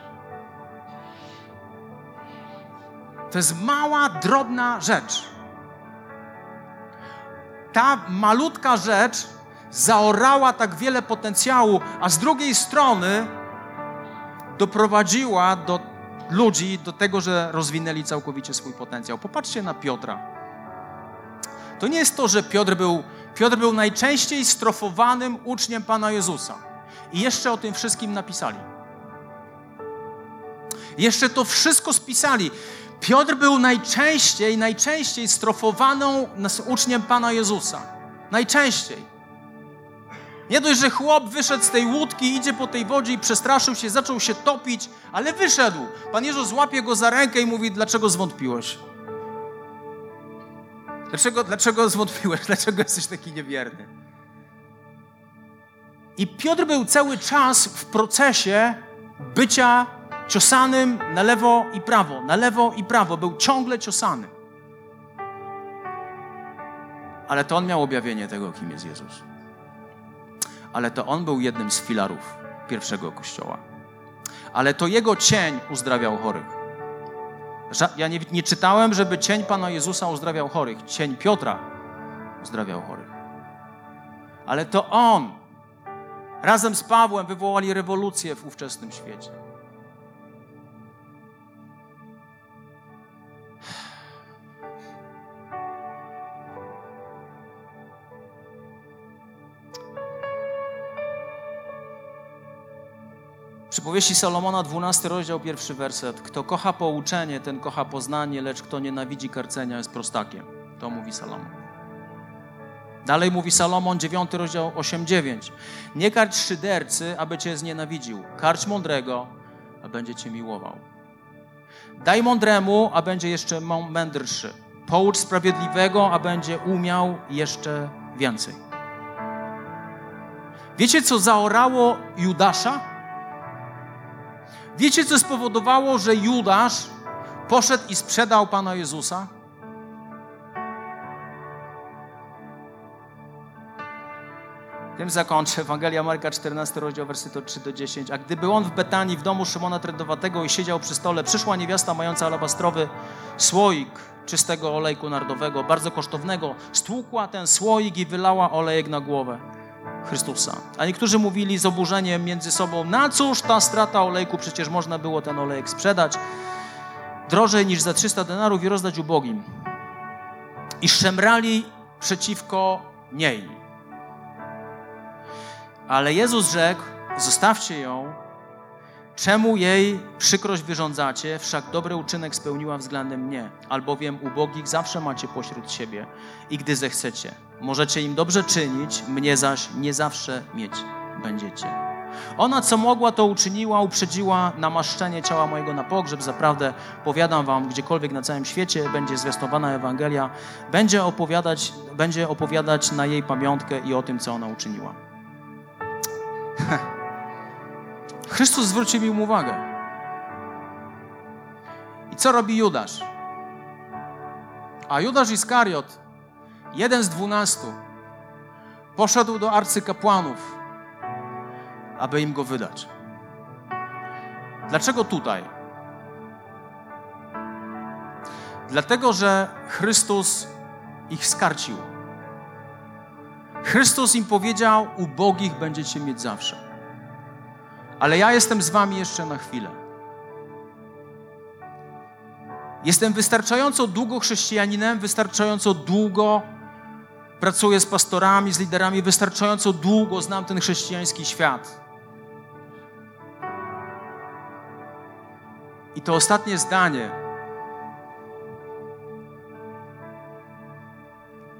Speaker 2: To jest mała, drobna rzecz. Ta malutka rzecz zaorała tak wiele potencjału, a z drugiej strony doprowadziła do ludzi do tego, że rozwinęli całkowicie swój potencjał. Popatrzcie na Piotra. To nie jest to, że Piotr był, Piotr był najczęściej strofowanym uczniem Pana Jezusa. I jeszcze o tym wszystkim napisali. Jeszcze to wszystko spisali. Piotr był najczęściej, najczęściej strofowaną uczniem Pana Jezusa. Najczęściej. Nie dość, że chłop wyszedł z tej łódki, idzie po tej wodzie i przestraszył się, zaczął się topić, ale wyszedł. Pan Jezus złapie go za rękę i mówi, dlaczego zwątpiłeś? Dlaczego, dlaczego zwątpiłeś? Dlaczego jesteś taki niewierny? I Piotr był cały czas w procesie bycia ciosanym na lewo i prawo, na lewo i prawo. Był ciągle ciosany. Ale to on miał objawienie tego, kim jest Jezus. Ale to on był jednym z filarów pierwszego kościoła. Ale to jego cień uzdrawiał chorych. Ja nie, nie czytałem, żeby cień Pana Jezusa uzdrawiał chorych. Cień Piotra uzdrawiał chorych. Ale to on razem z Pawłem wywołali rewolucję w ówczesnym świecie. Przypowieści Salomona, 12 rozdział, pierwszy werset. Kto kocha pouczenie, ten kocha poznanie, lecz kto nienawidzi karcenia, jest prostakiem. To mówi Salomon. Dalej mówi Salomon, 9 rozdział 8-9. Nie karcz szydercy, aby cię znienawidził. Karcz mądrego, a będzie cię miłował. Daj mądremu, a będzie jeszcze mędrszy. Poucz sprawiedliwego, a będzie umiał jeszcze więcej. Wiecie, co zaorało Judasza? Wiecie, co spowodowało, że Judasz poszedł i sprzedał Pana Jezusa? Tym zakończę. Ewangelia Marka, 14 rozdział, wersety od 3 do 10. A gdy był on w Betanii, w domu Szymona Trędowatego i siedział przy stole, przyszła niewiasta mająca alabastrowy słoik czystego olejku nardowego, bardzo kosztownego. Stłukła ten słoik i wylała olejek na głowę Chrystusa. A niektórzy mówili z oburzeniem między sobą, na cóż ta strata olejku, przecież można było ten olejek sprzedać drożej niż za 300 denarów i rozdać ubogim. I szemrali przeciwko niej. Ale Jezus rzekł: Zostawcie ją. Czemu jej przykrość wyrządzacie? Wszak dobry uczynek spełniła względem mnie, albowiem ubogich zawsze macie pośród siebie i gdy zechcecie, możecie im dobrze czynić, mnie zaś nie zawsze mieć będziecie. Ona, co mogła, to uczyniła, uprzedziła namaszczenie ciała mojego na pogrzeb. Zaprawdę powiadam wam, gdziekolwiek na całym świecie będzie zwiastowana Ewangelia, będzie opowiadać, będzie opowiadać na jej pamiątkę i o tym, co ona uczyniła. Chrystus zwrócił im uwagę. I co robi Judasz? A Judasz Iskariot, jeden z dwunastu, poszedł do arcykapłanów, aby im go wydać. Dlaczego tutaj? Dlatego, że Chrystus ich skarcił. Chrystus im powiedział: Ubogich będziecie mieć zawsze ale ja jestem z Wami jeszcze na chwilę. Jestem wystarczająco długo chrześcijaninem, wystarczająco długo pracuję z pastorami, z liderami, wystarczająco długo znam ten chrześcijański świat. I to ostatnie zdanie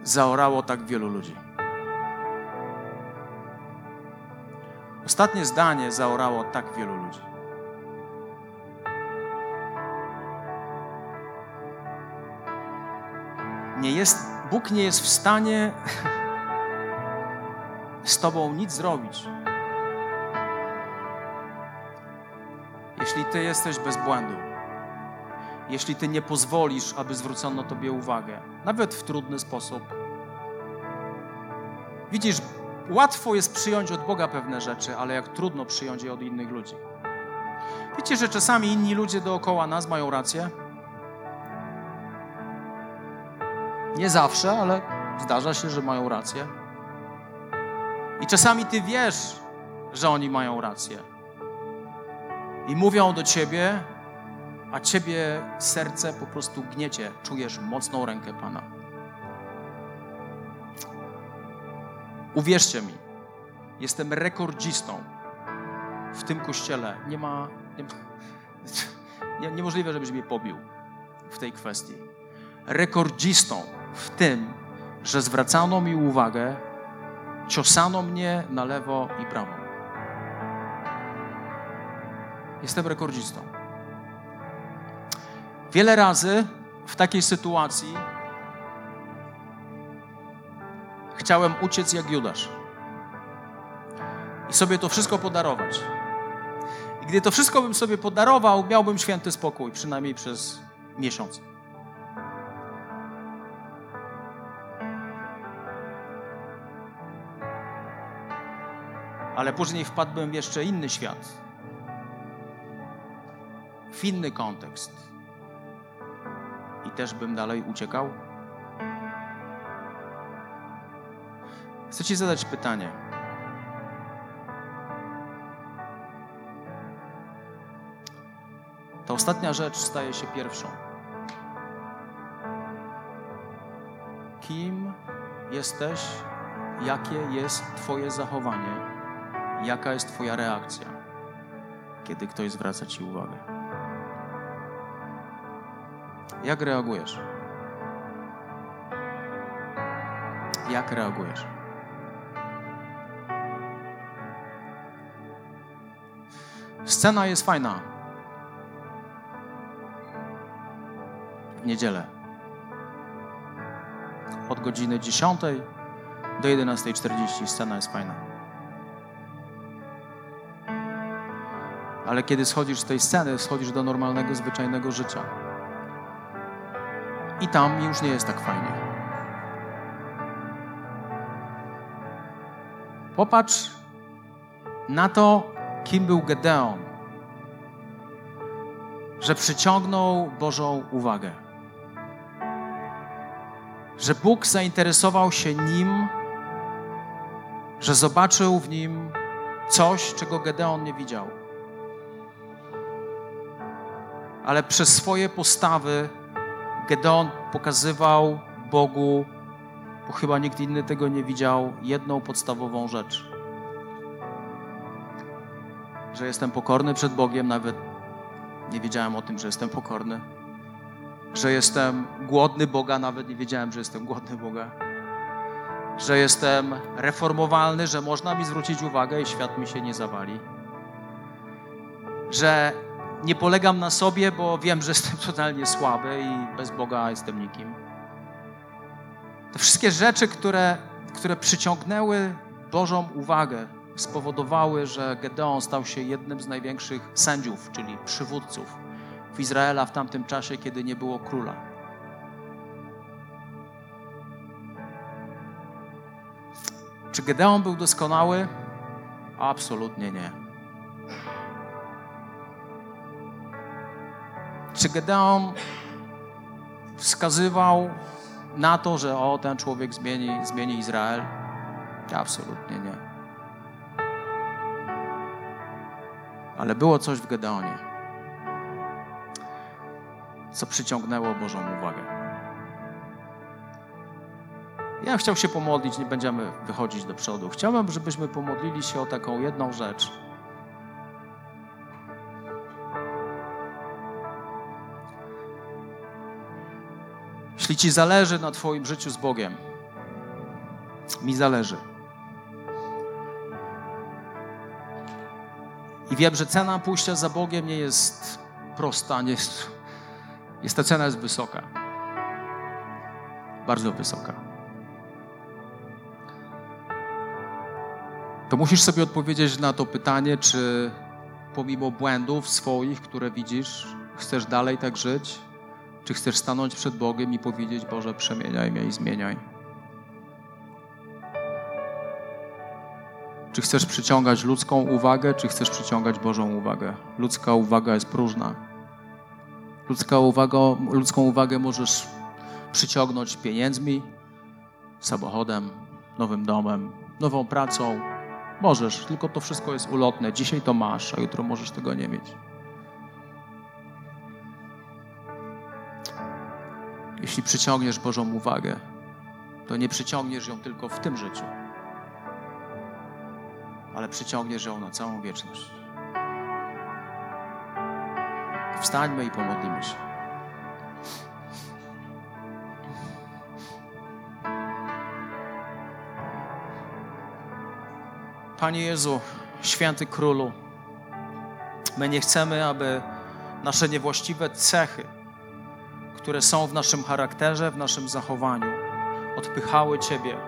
Speaker 2: zaorało tak wielu ludzi. Ostatnie zdanie zaorało tak wielu ludzi. Nie jest, Bóg nie jest w stanie z Tobą nic zrobić. Jeśli Ty jesteś bez błędu, jeśli Ty nie pozwolisz, aby zwrócono Tobie uwagę, nawet w trudny sposób. Widzisz, łatwo jest przyjąć od Boga pewne rzeczy, ale jak trudno przyjąć je od innych ludzi. Wiecie, że czasami inni ludzie dookoła nas mają rację? Nie zawsze, ale zdarza się, że mają rację. I czasami ty wiesz, że oni mają rację. I mówią do ciebie, a ciebie serce po prostu gniecie. Czujesz mocną rękę Pana. Uwierzcie mi, jestem rekordzistą w tym kościele. Nie ma. Nie, nie, niemożliwe, żebyś mnie pobił w tej kwestii. Rekordzistą w tym, że zwracano mi uwagę, ciosano mnie na lewo i prawo. Jestem rekordzistą. Wiele razy w takiej sytuacji chciałem uciec jak Judasz i sobie to wszystko podarować. I gdy to wszystko bym sobie podarował, miałbym święty spokój, przynajmniej przez miesiąc. Ale później wpadłbym w jeszcze inny świat, w inny kontekst. I też bym dalej uciekał. Chcę Ci zadać pytanie. Ta ostatnia rzecz staje się pierwszą. Kim jesteś? Jakie jest Twoje zachowanie? Jaka jest Twoja reakcja, kiedy ktoś zwraca Ci uwagę? Jak reagujesz? Jak reagujesz? Scena jest fajna. W niedzielę. Od godziny 10 do 11.40 scena jest fajna. Ale kiedy schodzisz z tej sceny, schodzisz do normalnego, zwyczajnego życia. I tam już nie jest tak fajnie. Popatrz na to, kim był Gedeon, że przyciągnął Bożą uwagę. Że Bóg zainteresował się nim, że zobaczył w nim coś, czego Gedeon nie widział. Ale przez swoje postawy Gedeon pokazywał Bogu, bo chyba nikt inny tego nie widział, jedną podstawową rzecz że jestem pokorny przed Bogiem, nawet nie wiedziałem o tym, że jestem pokorny. Że jestem głodny Boga, nawet nie wiedziałem, że jestem głodny Boga. Że jestem reformowalny, że można mi zwrócić uwagę i świat mi się nie zawali. Że nie polegam na sobie, bo wiem, że jestem totalnie słaby i bez Boga jestem nikim. Te wszystkie rzeczy, które, które przyciągnęły Bożą uwagę, spowodowały, że Gedeon stał się jednym z największych sędziów, czyli przywódców w Izraela w tamtym czasie, kiedy nie było króla. Czy Gedeon był doskonały? Absolutnie nie. Czy Gedeon wskazywał na to, że o, ten człowiek zmieni, zmieni Izrael? Absolutnie nie. Ale było coś w Gedeonie, co przyciągnęło Bożą uwagę. Ja chciał się pomodlić, nie będziemy wychodzić do przodu. Chciałbym, żebyśmy pomodlili się o taką jedną rzecz. Jeśli Ci zależy na Twoim życiu z Bogiem, mi zależy. I wiem, że cena pójścia za Bogiem nie jest prosta, nie jest, jest ta cena jest wysoka. Bardzo wysoka. To musisz sobie odpowiedzieć na to pytanie, czy pomimo błędów swoich, które widzisz, chcesz dalej tak żyć? Czy chcesz stanąć przed Bogiem i powiedzieć: Boże, przemieniaj mnie i zmieniaj? Czy chcesz przyciągać ludzką uwagę, czy chcesz przyciągać Bożą uwagę? Ludzka uwaga jest próżna. Ludzka uwaga, ludzką uwagę możesz przyciągnąć pieniędzmi, samochodem, nowym domem, nową pracą. Możesz, tylko to wszystko jest ulotne. Dzisiaj to masz, a jutro możesz tego nie mieć. Jeśli przyciągniesz Bożą uwagę, to nie przyciągniesz ją tylko w tym życiu ale przyciągniesz ją na całą wieczność. Wstańmy i pomodlimy się. Panie Jezu, święty królu, my nie chcemy, aby nasze niewłaściwe cechy, które są w naszym charakterze, w naszym zachowaniu, odpychały Ciebie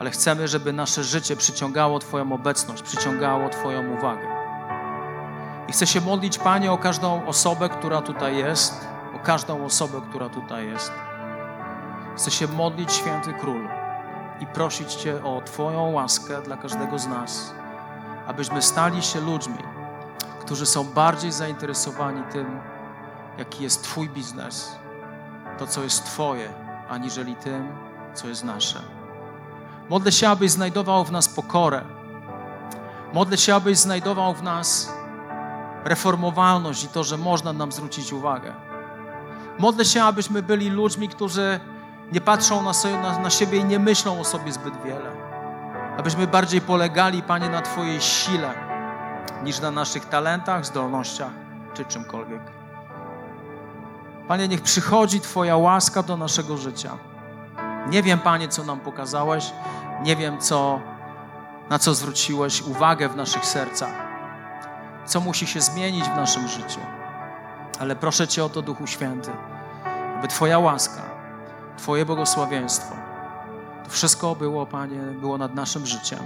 Speaker 2: ale chcemy, żeby nasze życie przyciągało Twoją obecność, przyciągało Twoją uwagę. I chcę się modlić, Panie, o każdą osobę, która tutaj jest, o każdą osobę, która tutaj jest. Chcę się modlić, Święty Król, i prosić Cię o Twoją łaskę dla każdego z nas, abyśmy stali się ludźmi, którzy są bardziej zainteresowani tym, jaki jest Twój biznes, to, co jest Twoje, aniżeli tym, co jest nasze. Modlę się, abyś znajdował w nas pokorę. Modlę się, abyś znajdował w nas reformowalność i to, że można nam zwrócić uwagę. Modlę się, abyśmy byli ludźmi, którzy nie patrzą na, sobie, na, na siebie i nie myślą o sobie zbyt wiele. Abyśmy bardziej polegali, Panie, na Twojej sile niż na naszych talentach, zdolnościach czy czymkolwiek. Panie, niech przychodzi Twoja łaska do naszego życia. Nie wiem, Panie, co nam pokazałeś, nie wiem, co, na co zwróciłeś uwagę w naszych sercach, co musi się zmienić w naszym życiu. Ale proszę Cię o to, Duchu Święty, aby Twoja łaska, Twoje błogosławieństwo, to wszystko było, Panie, było nad naszym życiem.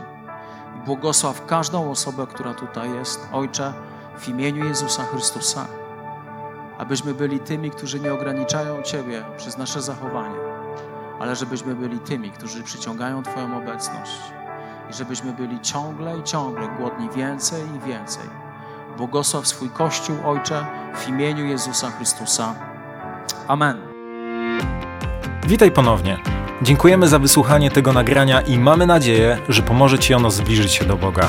Speaker 2: Błogosław każdą osobę, która tutaj jest, Ojcze, w imieniu Jezusa Chrystusa, abyśmy byli tymi, którzy nie ograniczają Ciebie przez nasze zachowanie ale żebyśmy byli tymi, którzy przyciągają Twoją obecność i żebyśmy byli ciągle i ciągle głodni więcej i więcej. Błogosław swój Kościół, Ojcze, w imieniu Jezusa Chrystusa. Amen.
Speaker 1: Witaj ponownie. Dziękujemy za wysłuchanie tego nagrania i mamy nadzieję, że pomoże Ci ono zbliżyć się do Boga.